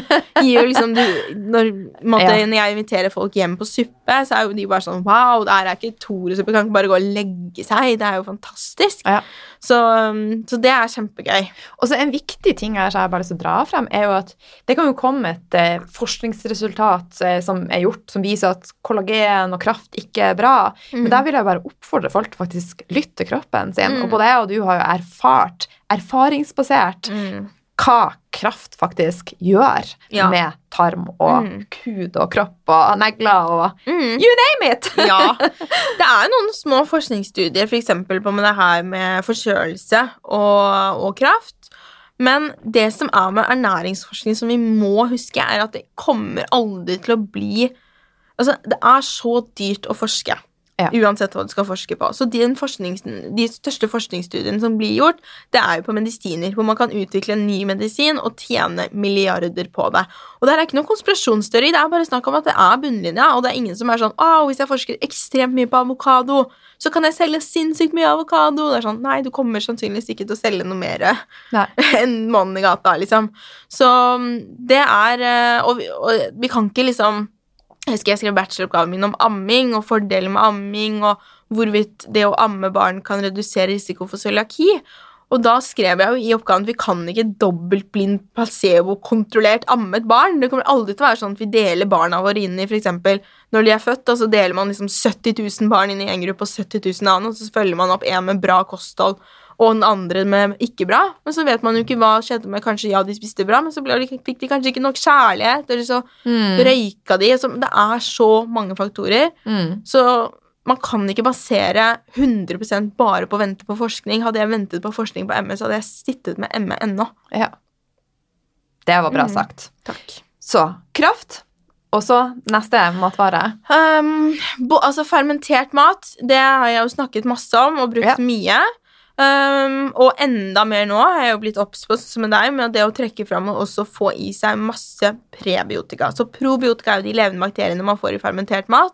gir jo liksom du, når, måtte, Ja. når jeg inviterer folk hjem på suppe, så er jo de bare sånn Wow, det her er ikke Tore-suppe. Kan ikke bare gå og legge seg. Det er jo fantastisk. Ja. Så, um, så det er kjempegøy. Og så En viktig ting her som jeg bare har lyst til å dra frem, er jo at det kan jo komme et eh, forskningsresultat eh, som er gjort, som viser at kollagen og kraft ikke er bra. Men der vil jeg bare oppfordre folk til faktisk lytte til kroppen sin. Mm. Og både jeg og du har jo erfart, erfaringsbasert, Mm. hva kraft faktisk gjør Ja. med tarm og Mm. hud og kropp og negler og Mm. you name it! Ja. Det er noen små forskningsstudier for eksempel på med det her med forkjølelse og, og kraft. Men det som er med ernæringsforskning som vi må huske, er at det kommer aldri til å bli Altså, det er så dyrt å forske. Ja. Uansett hva du skal forske på. Så de, de største forskningsstudiene som blir gjort, det er jo på medisiner, hvor man kan utvikle en ny medisin og tjene milliarder på det. Og det her er ikke noen konspirasjonsteori, det er bare snakk om at det er bunnlinja, og det er ingen som er sånn Å, hvis jeg forsker ekstremt mye på avokado, så kan jeg selge sinnssykt mye avokado. Det er sånn, Nei, du kommer sannsynligvis ikke til å selge noe mer enn mannen i gata, liksom. Så mm, det er eh, Og vi, og vi kan ikke liksom jeg husker jeg skrev bacheloroppgaven min om amming og fordeler med amming, og hvorvidt det å amme barn kan redusere risiko for cøliaki. Og da skrev jeg jo i oppgaven at vi kan ikke dobbeltblind, placebo-kontrollert amme et barn. Det kommer aldri til å være sånn at vi deler barna våre inn i f.eks. når de er født, og så deler man liksom 70 000 barn inn i en gruppe og 70 000 annen, og så følger man opp en med bra kosthold og den andre med ikke bra. Men så vet man jo ikke hva skjedde med kanskje ja, de spiste bra, men så ble, fikk de kanskje ikke nok kjærlighet, eller så Mm. røyka de. Så det er så mange faktorer. Mm. Så man kan ikke basere 100% bare på å vente på forskning. Hadde jeg ventet på forskning på ME, så hadde jeg sittet med ME ennå. Ja. Det var bra Mm. sagt. Takk. Så kraft, og så neste matvare. Um, bo, altså fermentert mat, det har jeg jo snakket masse om og brukt Ja. mye. Um, og enda mer nå har jeg jo blitt obs på som med deg, med det å trekke fram og også få i seg masse prebiotika. Så probiotika er jo de levende bakteriene man får i fermentert mat.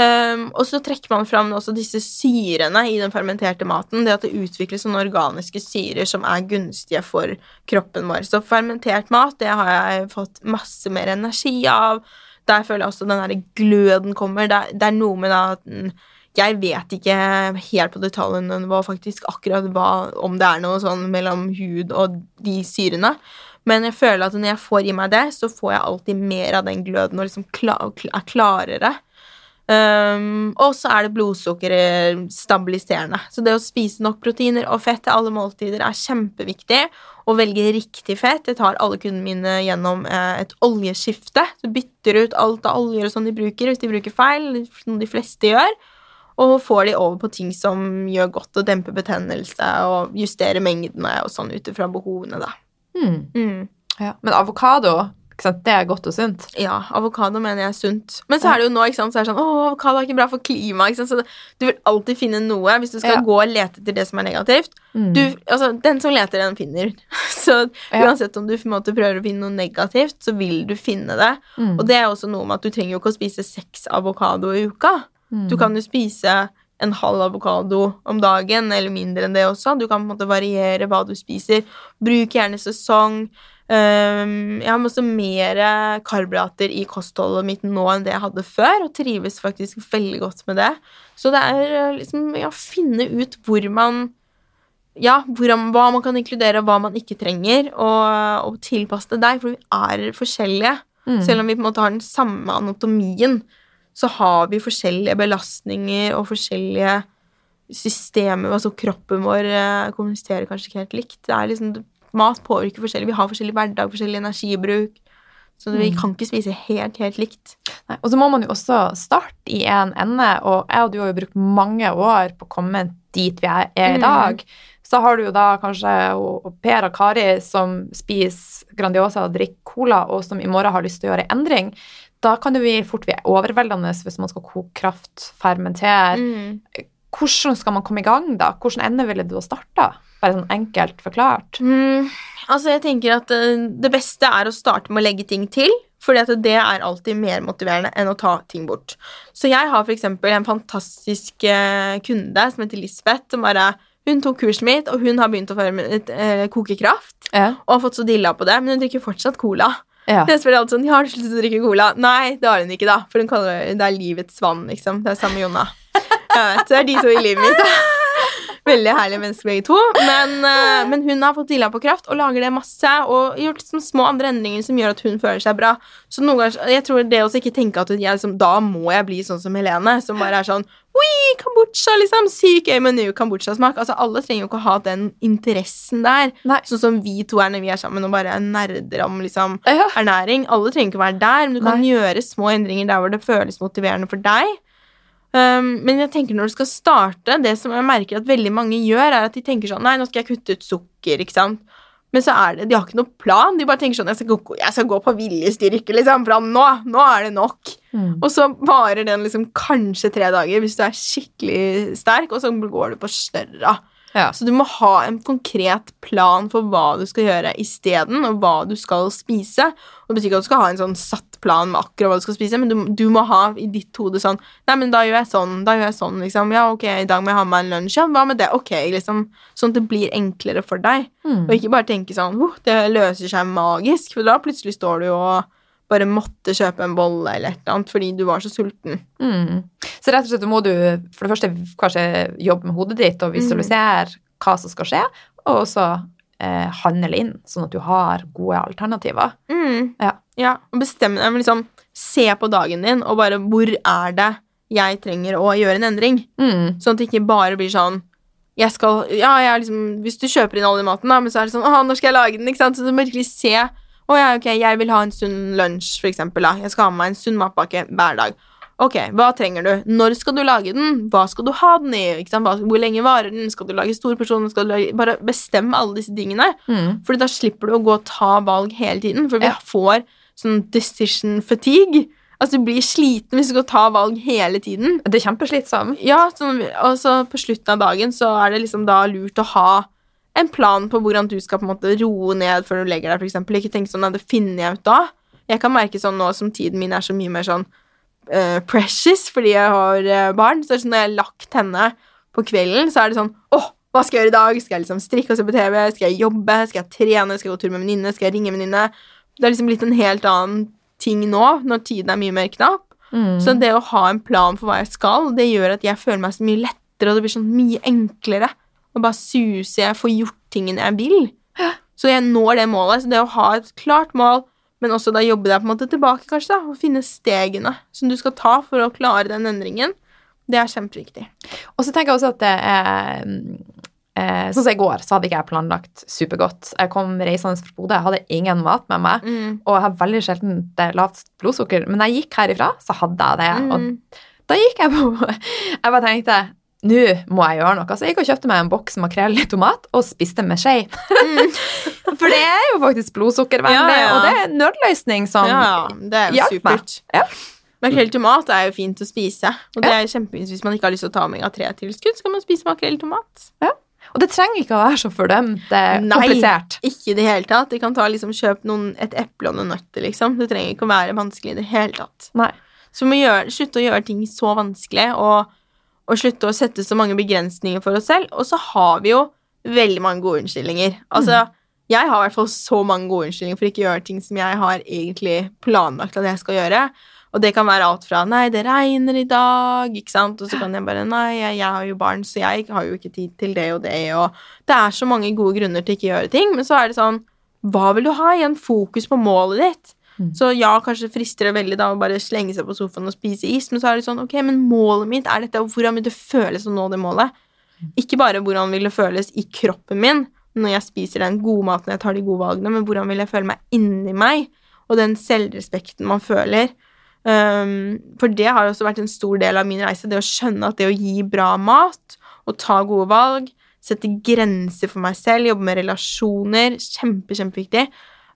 Um, og så trekker man fram også disse syrene i den fermenterte maten. Det at det utvikles sånne organiske syrer som er gunstige for kroppen vår. Så fermentert mat, det har jeg fått masse mer energi av. Der føler jeg også den der gløden kommer. Det det er noe med det at mm, jeg vet ikke helt på detaljnivå faktisk akkurat hva, om det er noe sånn mellom hud og de syrene. Men jeg føler at når jeg får i meg det, så får jeg alltid mer av den gløden og liksom er klarere. Um, og så er det blodsukkeret stabiliserende. Så det å spise nok proteiner og fett til alle måltider er kjempeviktig. Å velge riktig fett. Jeg tar alle kundene mine gjennom eh, et oljeskifte. Så bytter ut alt av oljer og sånn de bruker, hvis de bruker feil, som de fleste gjør. Og får de over på ting som gjør godt og demper betennelse, og justerer mengdene og sånn ut ifra behovene, da. Mm. Mm. Ja. Men avokado, det er godt og sunt. Ja, avokado mener jeg er sunt. Men så er det jo nå, ikke sant, så er det sånn Å, avokado er ikke bra for klimaet. Så du vil alltid finne noe hvis du skal Ja. gå og lete etter det som er negativt. Mm. Du, altså, den som leter, den finner. Så Ja. uansett om du måte prøver å finne noe negativt, så vil du finne det. Mm. Og det er også noe med at du trenger jo ikke å spise seks avokado i uka. Mm. Du kan jo spise en halv avokado om dagen, eller mindre enn det også. Du kan på en måte variere hva du spiser. Bruk gjerne sesong. Um, jeg har masse mer karbohydrater i kostholdet mitt nå enn det jeg hadde før, og trives faktisk veldig godt med det. Så det er liksom å ja, finne ut hvor man ja, hvor, hva man kan inkludere, og hva man ikke trenger, og, og tilpasse det deg, for vi er forskjellige. Mm. Selv om vi på en måte har den samme anatomien, så har vi forskjellige belastninger og forskjellige systemer. Altså kroppen vår eh, kommuniserer kanskje ikke helt likt. Det er liksom, mat påvirker forskjellig. Vi har forskjellig hverdag, forskjellig energibruk. Så vi Mm. kan ikke spise helt, helt likt. Nei, og så må man jo også starte i en ende, og jeg og du har jo brukt mange år på å komme dit vi er, i Mm. dag. Så har du jo da kanskje Per og Kari som spiser Grandiosa og drikker cola, og som i morgen har lyst til å gjøre endring. Da kan det fort bli overveldende hvis man skal koke kraft, fermentere. Mm. Hvordan skal man komme i gang da? Hvordan ende ville du ha starta? Bare sånn enkelt forklart. Mm, altså, jeg tenker at eh, det beste er å starte med å legge ting til. Fordi at det er alltid mer motiverende enn å ta ting bort. Så jeg har eksempel en fantastisk eh, kunde som heter Lisbeth. Som bare, hun tok kurset mitt, og hun har begynt å eh, koke kraft. Ja. Og har fått så dilla på det, men hun drikker fortsatt cola. Ja. Jeg spør alltid sånn, har du sluttet å drikke cola? Nei, det har hun ikke da, for hun kaller det, det er livets vann, liksom. Det er samme Jonna. Vet, det er de to i livet mitt. da. Veldig herlige mennesker begge to. Men, eh, men hun har fått dilla på kraft og lager det masse. Og gjort liksom små andre endringer som gjør at hun føler seg bra. Så noen ganger, jeg tror det å ikke tenke at jeg, liksom, da må jeg bli sånn som Helene, som bare er sånn Oi, kambodsja, liksom. Syk gøy menu, kambodsjasmak. Altså, alle trenger jo ikke å ha den interessen der. Nei. Sånn som vi to er når vi er sammen og bare nerder om liksom ernæring. Alle trenger ikke å være der, men du kan Nei. gjøre små endringer der hvor det føles motiverende for deg. Um, men jeg tenker når du skal starte, det som jeg merker at veldig mange gjør, er at de tenker sånn Nei, nå skal jeg kutte ut sukker, ikke sant. Men så er det, de har ikke noe plan. De bare tenker sånn Jeg skal gå, jeg skal gå på viljestyrke, liksom. Fra nå, nå er det nok. Mm. Og så varer den liksom kanskje tre dager hvis du er skikkelig sterk, og så går du på større. Ja. Så du må ha en konkret plan for hva du skal gjøre isteden, og hva du skal spise. Og Det betyr ikke at du skal ha en sånn satt plan med akkurat hva du skal spise, men du, du må ha i ditt hode sånn Nei, men da gjør jeg sånn, da gjør jeg sånn, liksom. Ja, ok, i dag må jeg ha meg en lunsj. Ja, hva med det? Ok, liksom. Sånn at det blir enklere for deg. Mm. Og ikke bare tenke sånn oh, Det løser seg magisk, for da plutselig står du og bare måtte kjøpe en bolle eller et eller annet fordi du var så sulten. Mm. Så rett og slett må du for det første kanskje jobbe med hodet ditt og visualisere hva som skal skje, og så eh, handle inn, sånn at du har gode alternativer. Mm. Ja. Ja, og bestemme deg, liksom se på dagen din, og bare hvor er det jeg trenger å gjøre en endring? Mm. Sånn at det ikke bare blir sånn jeg skal Ja, jeg liksom Hvis du kjøper inn all den maten, da, men så er det sånn Å, når skal jeg lage den? Ikke sant? Så du må virkelig se Å ja, ok, jeg vil ha en sunn lunsj, for eksempel, da. Jeg skal ha med meg en sunn matpakke hver dag. Ok, hva trenger du? Når skal du lage den? Hva skal du ha den i? Hvor lenge varer den? Skal du lage stor porsjon? Lage, bare bestem alle disse tingene. Mm. Fordi da slipper du å gå og ta valg hele tiden. For vi Ja. får sånn decision fatigue. Altså du blir sliten hvis du skal ta valg hele tiden. Det er kjempeslitsomt. Ja, sånn, og så på slutten av dagen så er det liksom da lurt å ha en plan på hvordan du skal på en måte roe ned før du legger deg, eksempel. Ikke tenke sånn at det finner jeg ut da. Jeg kan merke sånn nå som tiden min er så mye mer sånn eh, precious fordi jeg har eh, barn, så sånn når jeg har lagt henne på kvelden, så er det sånn åh, hva skal jeg gjøre i dag? Skal jeg liksom strikke og se på TV? Skal jeg jobbe? Skal jeg trene? Skal jeg gå tur med venninne? Skal jeg ringe venninne? Det er liksom blitt en helt annen ting nå, når tiden er mye mer knapp. Mm. Så det å ha en plan for hva jeg skal, det gjør at jeg føler meg så mye lettere, og det blir sånn mye enklere å bare suse. Jeg får gjort tingene jeg vil. Så jeg når det målet. Så det å ha et klart mål, men også da jobbe deg på en måte tilbake, kanskje, da, og finne stegene som du skal ta for å klare den endringen, det er kjempeviktig. Og så tenker jeg også at det er eh, Sånn som i går, så hadde ikke jeg planlagt supergodt. Jeg kom reisende fra Bodø, jeg hadde ingen mat med meg. Og jeg har veldig sjelden lavt blodsukker. Men da jeg gikk herifra, så hadde jeg det. Mm. Og da gikk jeg på Jeg bare tenkte nå må jeg gjøre noe. Så jeg gikk og kjøpte meg en boks makrell i tomat og spiste med skje. For det er jo faktisk blodsukkervennlig, Mm. Ja, ja. og det er en nødløsning som ja, ja, det er jo supert. Ja. Makrell i tomat er jo fint å spise, og det er kjempefint hvis man ikke har lyst til å ta omega-3-tilskudd, så kan man spise makrell i tomat. Og det trenger ikke å være så fordømt Det Nei. komplisert. Nei, Ikke i det hele tatt. De kan ta liksom, kjøp noen, et eple og noen nøtter, liksom. Det trenger ikke å være vanskelig i det hele tatt. Nei. Så vi må gjøre, slutte å gjøre ting så vanskelig, og, og slutte å sette så mange begrensninger for oss selv. Og så har vi jo veldig mange gode unnskyldninger. Altså, jeg har i hvert fall så mange gode unnskyldninger for ikke å gjøre ting som jeg har egentlig planlagt at jeg skal gjøre. Og det kan være alt fra 'nei, det regner i dag', ikke sant, og så kan jeg bare 'nei, jeg, jeg har jo barn, så jeg har jo ikke tid til det og det', og det er så mange gode grunner til ikke å gjøre ting, men så er det sånn Hva vil du ha igjen? Fokus på målet ditt. Mm. Så ja, kanskje frister det veldig da å bare slenge seg på sofaen og spise is, men så er det sånn, ok, men målet mitt er dette, og hvordan vil det føles å nå det målet? Ikke bare hvordan vil det føles i kroppen min når jeg spiser den gode maten, jeg tar de gode valgene, men hvordan vil jeg føle meg inni meg, og den selvrespekten man føler. Um, for det har også vært en stor del av min reise, det å skjønne at det å gi bra mat og ta gode valg, sette grenser for meg selv, jobbe med relasjoner, kjempe, kjempeviktig,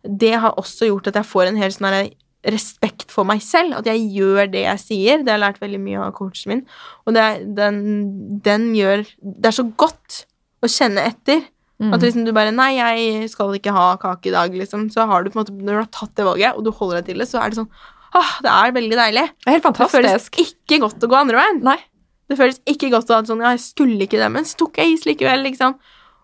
det har også gjort at jeg får en helt sånn respekt for meg selv, at jeg gjør det jeg sier. Det har jeg lært veldig mye av coachen min. Og det, den, den gjør Det er så godt å kjenne etter. Mm. At liksom du bare Nei, jeg skal ikke ha kake i dag, liksom. Så har du på en måte Når du har tatt det valget, og du holder deg til det, så er det sånn Ah, det er veldig deilig. Det er helt Det føles ikke godt å gå andre veien. Nei. Det føles ikke godt å ha sånn Ja, jeg skulle ikke det, men så tok jeg is likevel, liksom.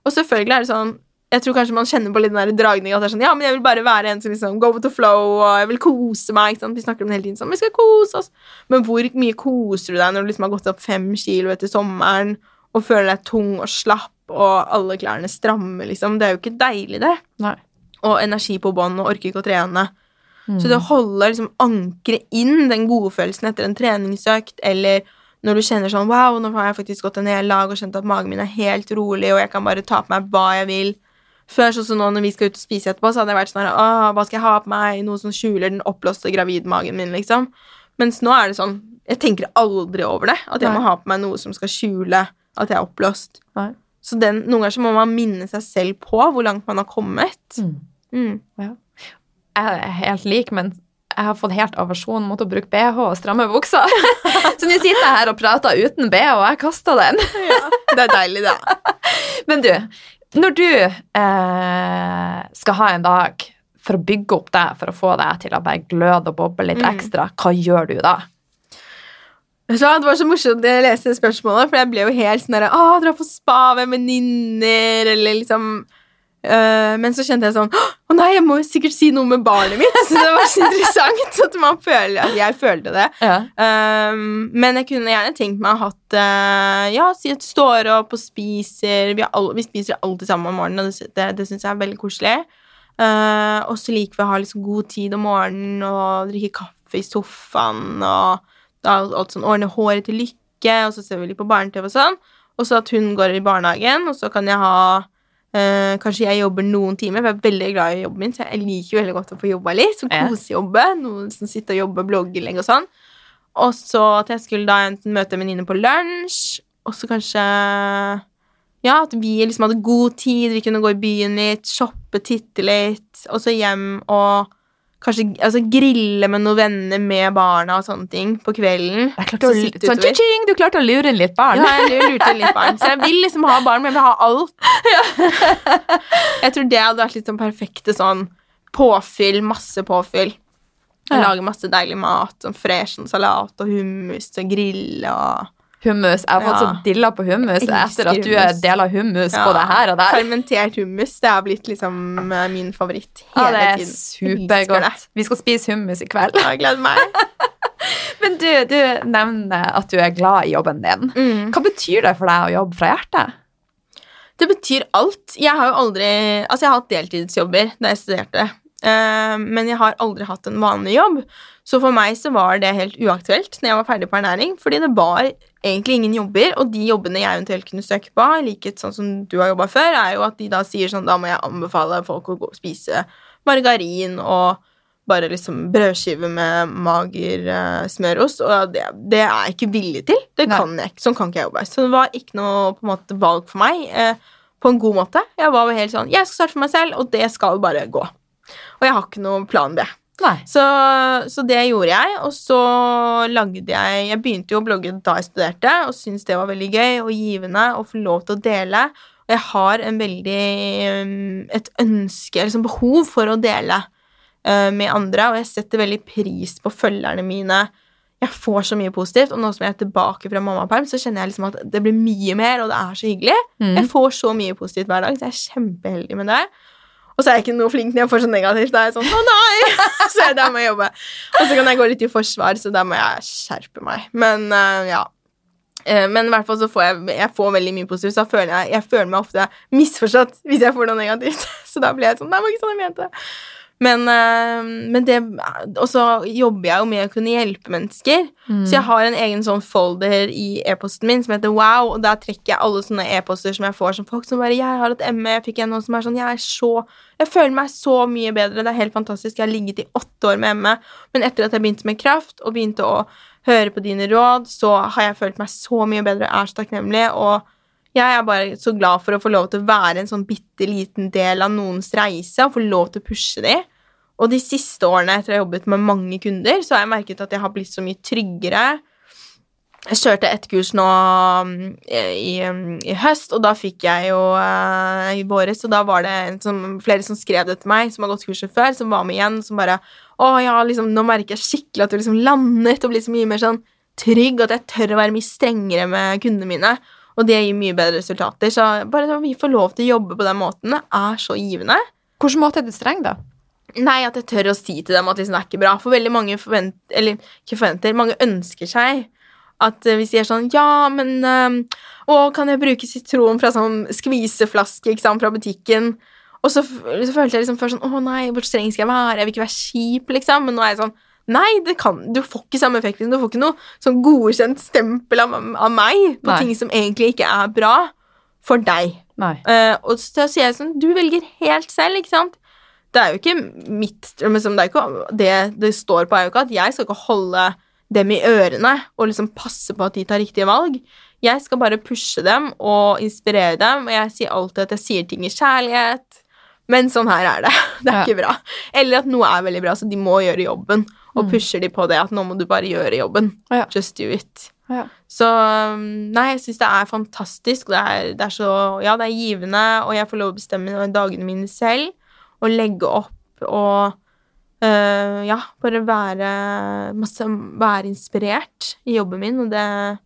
Og selvfølgelig er det sånn Jeg tror kanskje man kjenner på litt den der dragninga at det er sånn Ja, men jeg vil bare være en som liksom go with the flow, og jeg vil kose meg, ikke sant. Vi snakker om det hele tiden sånn Vi skal kose oss. Men hvor mye koser du deg når du liksom har gått opp fem kilo etter sommeren og føler deg tung og slapp, og alle klærne stramme, liksom? Det er jo ikke deilig, det. Nei. Og energi på bånn, og orker ikke å trene. Mm. Så det å holde liksom ankre inn den godfølelsen etter en treningsøkt, eller når du kjenner sånn Wow, nå har jeg faktisk gått en hel dag og kjent at magen min er helt rolig, og jeg kan bare ta på meg hva jeg vil. Før, sånn som nå når vi skal ut og spise etterpå, så hadde jeg vært sånn her, hva skal jeg ha på meg? Noe som skjuler den oppblåste gravidmagen min, liksom. Mens nå er det sånn Jeg tenker aldri over det. At jeg Nei. må ha på meg noe som skal skjule at jeg er oppblåst. Nei. Så den, noen ganger så må man minne seg selv på hvor langt man har kommet. Mm. Mm. Jeg er helt lik, men jeg har fått helt aversjon mot å bruke BH og stramme bukser. Så nå sitter jeg her og prater uten BH, og jeg kaster den. Det er deilig, da. Men du, når du eh, skal ha en dag for å bygge opp deg, for å få deg til å bare gløde og boble litt Mm. ekstra, hva gjør du da? Så det var så morsomt å lese spørsmålet, for jeg ble jo helt sånn derre Å, dra på spa med venninner, eller liksom øh, Men så kjente jeg sånn Å nei, jeg må jo sikkert si noe med barnet mitt! Så det var så interessant at man føler at jeg følte det. Ja. Um, men jeg kunne gjerne tenkt meg å ha hatt uh, Ja, si at står opp og spiser Vi, all, vi spiser alltid sammen om morgenen, og det, det, det syns jeg er veldig koselig. Uh, og så liker vi å ha liksom god tid om morgenen og drikke kaffe i sofaen og da alt sånn ordne håret til lykke, og så ser vi litt på barne-TV og sånn. og så at hun går i barnehagen, og så kan jeg ha eh, Kanskje jeg jobber noen timer, for jeg er veldig glad i jobben min, så jeg liker jo veldig godt å få jobba litt. Så Ja. kosejobbe. Noen som sitter og jobber blogginnlegg og sånn. Og så at jeg skulle da enten møte en venninne på lunsj, og så kanskje Ja, at vi liksom hadde god tid, vi kunne gå i byen litt, shoppe, titte litt, og så hjem og kanskje altså, grille med noen venner med barna og sånne ting på kvelden. Det er klart å, sånn, tjing, du klarte å lure inn litt barn. Ja, jeg lurte inn litt barn. Så jeg vil liksom ha barn, men jeg vil ha alt. jeg tror det hadde vært litt sånn perfekte sånn påfyll, masse påfyll. Ja. Lage masse deilig mat, sånn fresh sånn salat og hummus og grille og Hummus. Jeg har fått Ja. så dilla på hummus etter at du hummus. del av hummus Ja. både her og der. Fermentert hummus, det har blitt liksom eh, min favoritt hele tiden. Ja, det er. Supergodt. Vi skal spise hummus i kveld. Ja, Jeg gleder meg. Men du, du nevner at du er glad i jobben din. Mm. Hva betyr det for deg å jobbe fra hjertet? Det betyr alt. Jeg har jo aldri Altså, jeg har hatt deltidsjobber da jeg studerte, eh, men jeg har aldri hatt en vanlig jobb. Så for meg så var det helt uaktuelt når jeg var ferdig på ernæring, fordi det var egentlig ingen jobber, og de jobbene jeg eventuelt kunne søke på, liket sånn som du har jobba før, er jo at de da sier sånn Da må jeg anbefale folk å gå og spise margarin og bare liksom brødskive med mager uh, smørost, og det, det er jeg ikke villig til. Det Nei. kan jeg ikke. Sånn kan ikke jeg jobbe. Så det var ikke noe på en måte valg for meg. Eh, på en god måte. Jeg var jo helt sånn Jeg skal starte for meg selv, og det skal bare gå. Og jeg har ikke noe plan B. Så, så det gjorde jeg, og så lagde jeg Jeg begynte jo å blogge da jeg studerte, og syntes det var veldig gøy og givende å få lov til å dele. Og jeg har en veldig um, et ønske, liksom behov for å dele uh, med andre, og jeg setter veldig pris på følgerne mine. Jeg får så mye positivt, og nå som jeg er tilbake fra mammaperm, så kjenner jeg liksom at det blir mye mer, og det er så hyggelig. Mm. Jeg får så mye positivt hver dag, så jeg er kjempeheldig med det. Og så er jeg ikke noe flink når jeg får så negativt. Da er jeg sånn, å nei! Så er der må jeg jobbe. Og så kan jeg gå litt i forsvar, så der må jeg skjerpe meg. Men uh, ja. Eh, men i hvert fall så får jeg, jeg får veldig mye positivt, så føler jeg, jeg føler meg ofte misforstått hvis jeg får noe negativt. Så da blir jeg sånn, nei, det var ikke sånn jeg mente. Men, eh, men det Og så jobber jeg jo med å kunne hjelpe mennesker. Mm. Så jeg har en egen sånn folder i e-posten min som heter Wow, og der trekker jeg alle sånne e-poster som jeg får som folk som bare 'Jeg har et ME.' Jeg fikk en nå som er sånn 'Jeg er så Jeg føler meg så mye bedre. Det er helt fantastisk. Jeg har ligget i åtte år med ME, men etter at jeg begynte med kraft og begynte å høre på dine råd, så har jeg følt meg så mye bedre og er så takknemlig. og jeg er bare så glad for å få lov til å være en sånn bitte liten del av noens reise og få lov til å pushe dem. Og de siste årene etter å ha jobbet med mange kunder, så har jeg merket at jeg har blitt så mye tryggere. Jeg kjørte et kurs nå mm, i, i høst, og da fikk jeg jo eh, i våres, og da var det som, flere som skrev det til meg, som har gått kurset før, som var med igjen, som bare Å ja, liksom, nå merker jeg skikkelig at du liksom landet og blir så mye mer sånn trygg, at jeg tør å være mye strengere med kundene mine. Og det gir mye bedre resultater. Så bare at vi får lov til å jobbe på den måten, er så givende. Hvilken måte er du streng, da? Nei, at jeg tør å si til dem at liksom, det er ikke bra. For veldig mange forventer Eller ikke forventer, mange ønsker seg at hvis vi sier sånn Ja, men eh, Å, kan jeg bruke sitron fra sånn skviseflaske ikke sant, fra butikken? Og så, så følte jeg liksom først sånn Å nei, hvor streng skal jeg være? Jeg vil ikke være kjip, liksom. Men nå er jeg sånn Nei, det kan, du får ikke samme effekt. liksom. Du får ikke noe sånn godkjent stempel av, av meg på Nei. ting som egentlig ikke er bra for deg. Nei. Eh, og så sier jeg sånn Du velger helt selv, ikke sant? Det er jo ikke mitt liksom, det, er ikke, det det står på, er jo ikke at jeg skal ikke holde dem i ørene og liksom passe på at de tar riktige valg. Jeg skal bare pushe dem og inspirere dem, og jeg sier alltid at jeg sier ting i kjærlighet. Men sånn her er det. Det er Ja. ikke bra. Eller at noe er veldig bra, så de må gjøre jobben. Og Mm. pusher de på det at nå må du bare gjøre jobben. Ja. Just do it. Ja. Så um, nei, jeg syns det er fantastisk. Det er, det er så Ja, det er givende, og jeg får lov å bestemme dagene mine selv. Og legge opp og øh, ja, bare være masse, Være inspirert i jobben min, og det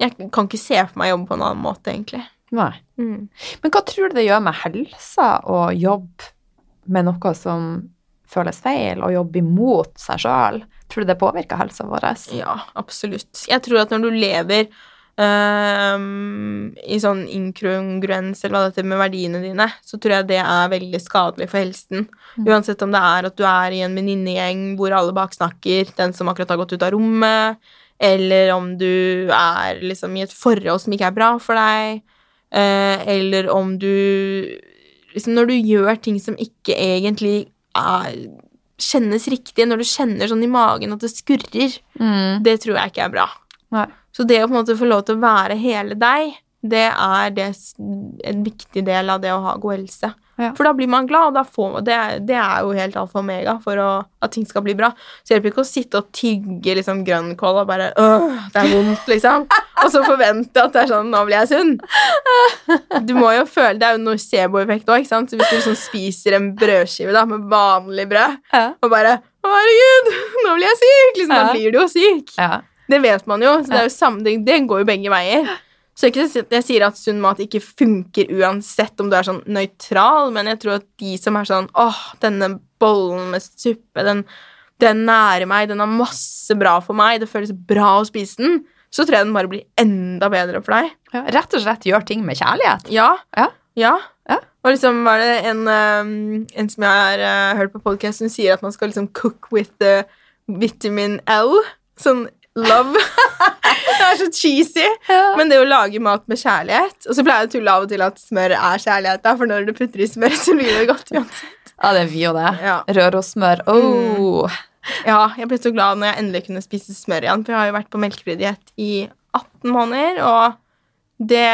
Jeg kan ikke se for meg jobbe på en annen måte, egentlig. Nei. Mm. Men hva tror du det gjør med helsa å jobbe med noe som føles feil, og jobbe imot seg sjøl? Tror du det påvirker helsa vår? Ja, absolutt. Jeg tror at når du lever um, i sånn inkongruens eller hva det heter med verdiene dine, så tror jeg det er veldig skadelig for helsen. Mm. Uansett om det er at du er i en venninnegjeng hvor alle baksnakker den som akkurat har gått ut av rommet, eller om du er liksom i et forhold som ikke er bra for deg, uh, eller om du liksom Når du gjør ting som ikke egentlig kjennes riktig, når du kjenner sånn i magen at det skurrer, mm. det tror jeg ikke er bra. Nei. Så det å på en måte få lov til å være hele deg, det er det, en viktig del av det å ha god helse. Ja. For da blir man glad, og får, det, det er jo helt alfa og omega for å, at ting skal bli bra. Så hjelper ikke å sitte og tygge liksom, grønnkål og bare øh, det er vondt, liksom. og så forvente at det er sånn Nå blir jeg sunn. Du må jo føle Det er jo nocebo-effekt òg, ikke sant. Så hvis du liksom spiser en brødskive da, med vanlig brød, ja. og bare Å, herregud, nå blir jeg syk! Liksom, ja. Da blir du jo syk. Det vet man jo. så Det, er jo samme, det, det går jo begge veier. Så ikke jeg sier at sunn mat ikke funker uansett om du er sånn nøytral, men jeg tror at de som er sånn åh, denne bollen med suppe, den, den nærer meg, den har masse bra for meg, det føles bra å spise den, så tror jeg den bare blir enda bedre for deg. Ja, rett og slett gjør ting med kjærlighet. Ja. Ja. ja. ja. Og liksom var det en, um, en som jeg har uh, hørt på podkast, som sier at man skal liksom cook with the vitamin L. Sånn love. det er så cheesy. Ja. Men det å lage mat med kjærlighet Og så pleier jeg å tulle av og til at smør er kjærlighet, da, for når du putter i smør, så blir det godt uansett. Ja, det er vi og det. Ja. Rørosmør. Oh. Mm. Ja, jeg ble så glad når jeg endelig kunne spise smør igjen, for jeg har jo vært på melkefri diett i 18 måneder, og det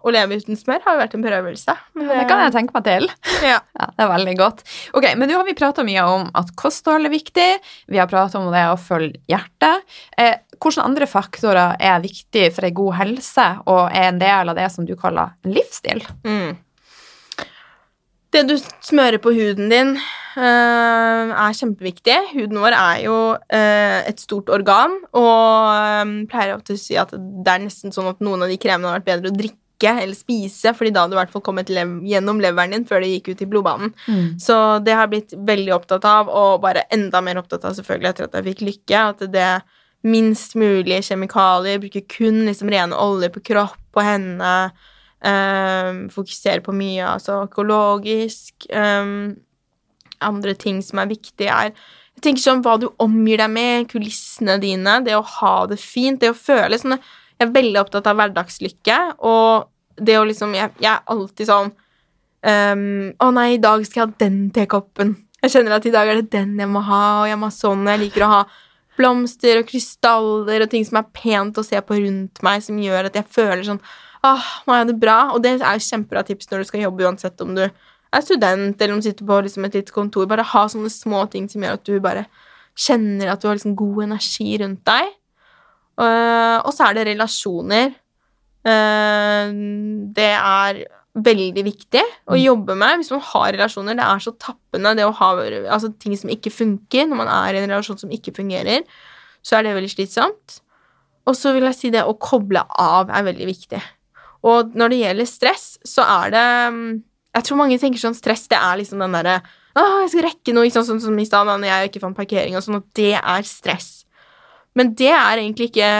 å leve uten smør har jo vært en prøvelse. Men det kan jeg tenke meg til. Ja. ja det er veldig godt. Ok, Men nå har vi prata mye om at kosthold er viktig. Vi har prata om det å følge hjertet. Eh, hvilke andre faktorer er viktig for ei god helse og er en del av det som du kaller livsstil? Mm. Det du smører på huden din, uh, er kjempeviktig. Huden vår er jo uh, et stort organ, og um, pleier ofte å si at det er nesten sånn at noen av de kremene har vært bedre å drikke eller spise, fordi da hadde du i hvert fall kommet lev gjennom leveren din før det gikk ut i blodbanen. Mm. Så det har jeg blitt veldig opptatt av, og bare enda mer opptatt av selvfølgelig etter at jeg fikk lykke. At det minst mulig kjemikalier, bruker kun liksom rene oljer på kropp og hendene Um, fokusere på mye altså økologisk. Um, andre ting som er viktig, er jeg tenker sånn hva du omgir deg med, kulissene dine, det å ha det fint, det å føle sånn Jeg er veldig opptatt av hverdagslykke, og det å liksom Jeg, jeg er alltid sånn um, Å nei, i dag skal jeg ha den tekoppen. Jeg kjenner at i dag er det den jeg må ha, og jeg må ha sånn. Jeg liker å ha blomster og krystaller og ting som er pent å se på rundt meg, som gjør at jeg føler sånn ah, nå er det bra. Og det er jo kjempebra tips når du skal jobbe, uansett om du er student eller om du sitter på liksom, et lite kontor. Bare ha sånne små ting som gjør at du bare kjenner at du har liksom, god energi rundt deg. Uh, og så er det relasjoner. Uh, det er veldig viktig å mm. jobbe med hvis man har relasjoner. Det er så tappende, det å ha altså, ting som ikke funker. Når man er i en relasjon som ikke fungerer, så er det veldig slitsomt. Og så vil jeg si det å koble av er veldig viktig. Og når det gjelder stress, så er det mm, Jeg tror mange tenker sånn stress, det er liksom den derre Å, jeg skal rekke noe, sånn som, som i stad, når jeg ikke fant parkering og sånn, og det er stress. Men det er egentlig ikke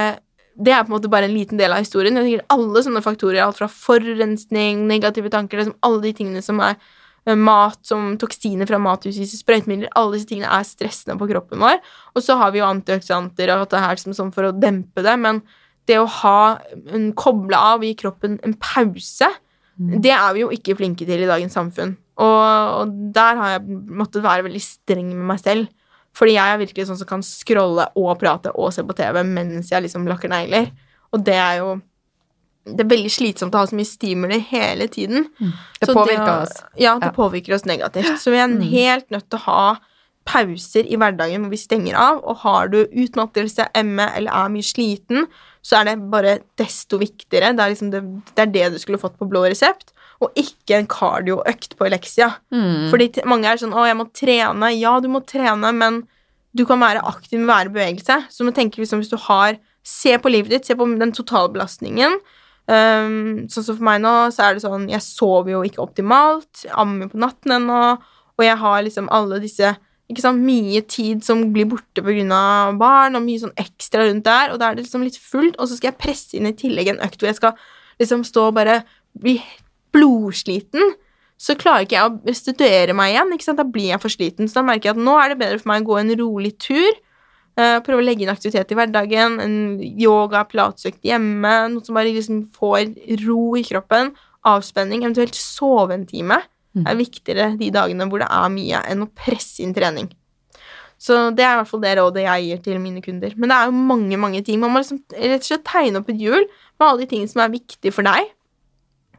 Det er på en måte bare en liten del av historien. Jeg tenker Alle sånne faktorer, alt fra forurensning, negative tanker, liksom alle de tingene som er eh, mat, som toksiner fra mat, sprøytemidler Alle disse tingene er stressende på kroppen vår. Og så har vi jo antioksidanter og alt det her som, sånn for å dempe det, men det å ha en koble av og gi kroppen en pause, mm. det er vi jo ikke flinke til i dagens samfunn. Og, og, der har jeg måttet være veldig streng med meg selv. Fordi jeg er virkelig sånn som kan scrolle og prate og se på TV mens jeg liksom lakker negler. Og det er jo Det er veldig slitsomt å ha så mye stimuli hele tiden. Mm. Det påvirker det, oss. Ja, det ja. påvirker oss negativt. Så vi er mm. helt nødt til å ha pauser i hverdagen hvor vi stenger av. Og har du utmattelse, ME eller er mye sliten, så er det bare desto viktigere. Det er, liksom det, det, er det du skulle fått på blå resept, og ikke en kardioøkt på Elexia. Mm. Fordi mange er sånn 'Å, jeg må trene'. Ja, du må trene, men du kan være aktiv med å være i bevegelse. Så man tenker liksom, hvis du har Se på livet ditt, se på den totalbelastningen. Um, sånn som for meg nå, så er det sånn Jeg sover jo ikke optimalt. Ammer på natten ennå. Og jeg har liksom alle disse sant, mye tid som blir borte pga. barn, og mye sånn ekstra rundt der, og da er det liksom litt fullt, og så skal jeg presse inn i tillegg en økt hvor jeg skal liksom stå og bare bli blodsliten, så klarer ikke jeg å restituere meg igjen. ikke sant? Da blir jeg for sliten. Så da merker jeg at nå er det bedre for meg å gå en rolig tur. Uh, prøve å legge inn aktivitet i hverdagen. En yoga, pilatesøkt hjemme. Noe som bare liksom får ro i kroppen. Avspenning. Eventuelt sove en time. Mm. er viktigere de dagene hvor det er mye, enn å presse inn trening. Så det er i hvert fall det rådet jeg gir til mine kunder. Men det er jo mange mange ting. Man må liksom rett og slett tegne opp et hjul med alle de tingene som er viktige for deg.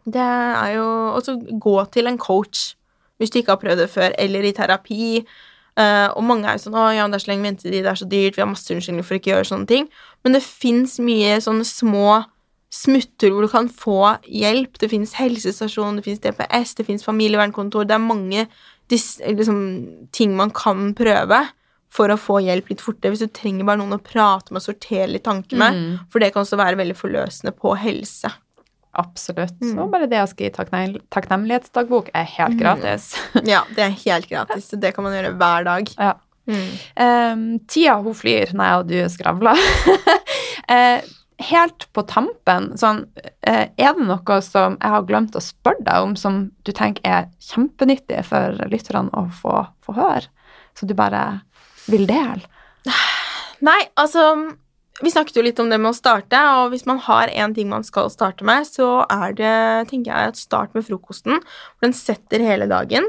Det er jo også gå til en coach hvis du ikke har prøvd det før, eller i terapi. Uh, og mange er jo sånn 'Å ja, det er så lenge ventetid, det er så dyrt', vi har masse unnskyldninger for å ikke gjøre sånne ting. Men det fins mye sånne små smutter hvor du kan få hjelp. Det fins helsestasjon, det fins DPS, det fins familievernkontor. Det er mange liksom, ting man kan prøve for å få hjelp litt fortere. Hvis du trenger bare noen å prate med og sortere litt tanker med. Mm. For det kan også være veldig forløsende på helse. Absolutt. Mm. Og bare det å skrive takknem takknemlighetsdagbok er helt mm. gratis. ja, det er helt gratis. Det kan man gjøre hver dag. Ja. Mm. Um, tida hun flyr når jeg og du skravler. uh, helt på tampen, sånn, uh, er det noe som jeg har glemt å spørre deg om, som du tenker er kjempenyttig for lytterne å få, få høre? Så du bare vil dele? Nei, altså vi snakket jo litt om det med å starte, og hvis man har én ting man skal starte med, så er det, tenker jeg, at start med frokosten. For den setter hele dagen.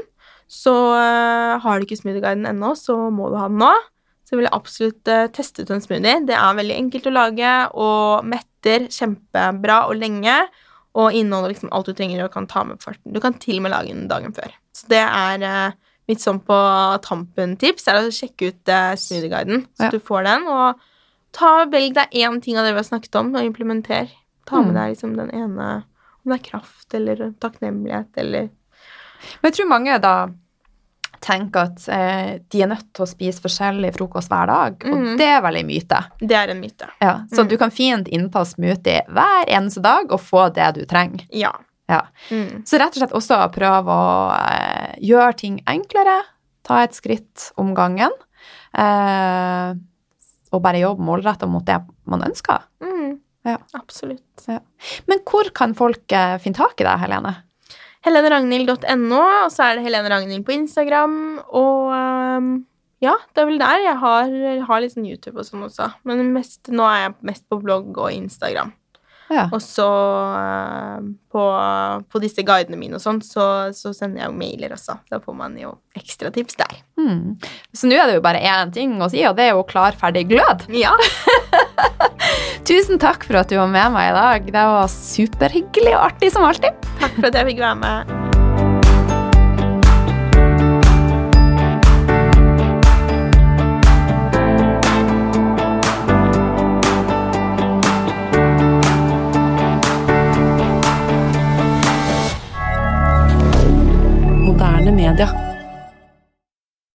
Så uh, har du ikke smoothieguiden ennå, så må du ha den nå. Så jeg ville absolutt uh, teste ut en smoothie. Det er veldig enkelt å lage og metter kjempebra og lenge. Og inneholder liksom alt du trenger og kan ta med på farten. Du kan til og med lage den dagen før. Så det er uh, mitt sånn på tampen-tips, er å sjekke ut smoothieguiden, så ja. du får den. og ta, Velg deg én ting av det vi har snakket om, og implementer. Ta med mm. deg liksom den ene Om det er kraft eller takknemlighet eller Men jeg tror mange da tenker at eh, de er nødt til å spise forskjellig frokost hver dag, og mm. det er vel en myte. Det er en myte. Ja, så mm. du kan fint innta smoothie hver eneste dag og få det du trenger. Ja. ja. Mm. Så rett og slett også prøve å eh, gjøre ting enklere. Ta et skritt om gangen. Eh, og bare jobbe målretta mot det man ønsker. Mm. Ja. Absolutt. Men hvor kan folk uh, finne tak i deg, Helene? HeleneRagnhild.no, og så er det Helene Ragnhild på Instagram. Og um, ja, det er vel der. Jeg har, har litt sånn YouTube og sånn også. Men mest, nå er jeg mest på blogg og Instagram. Ja. Og så uh, på, på, disse guidene mine og sånn, så, så, sender jeg jo mailer også. Da får man jo ekstra tips der. Mm. Så nå er det jo bare én ting å si, og det er jo klar, ferdig, glød. Ja. Tusen takk for at du var med meg i dag. Det var superhyggelig og artig som alltid. Takk for at jeg fikk være med. sosiale medier.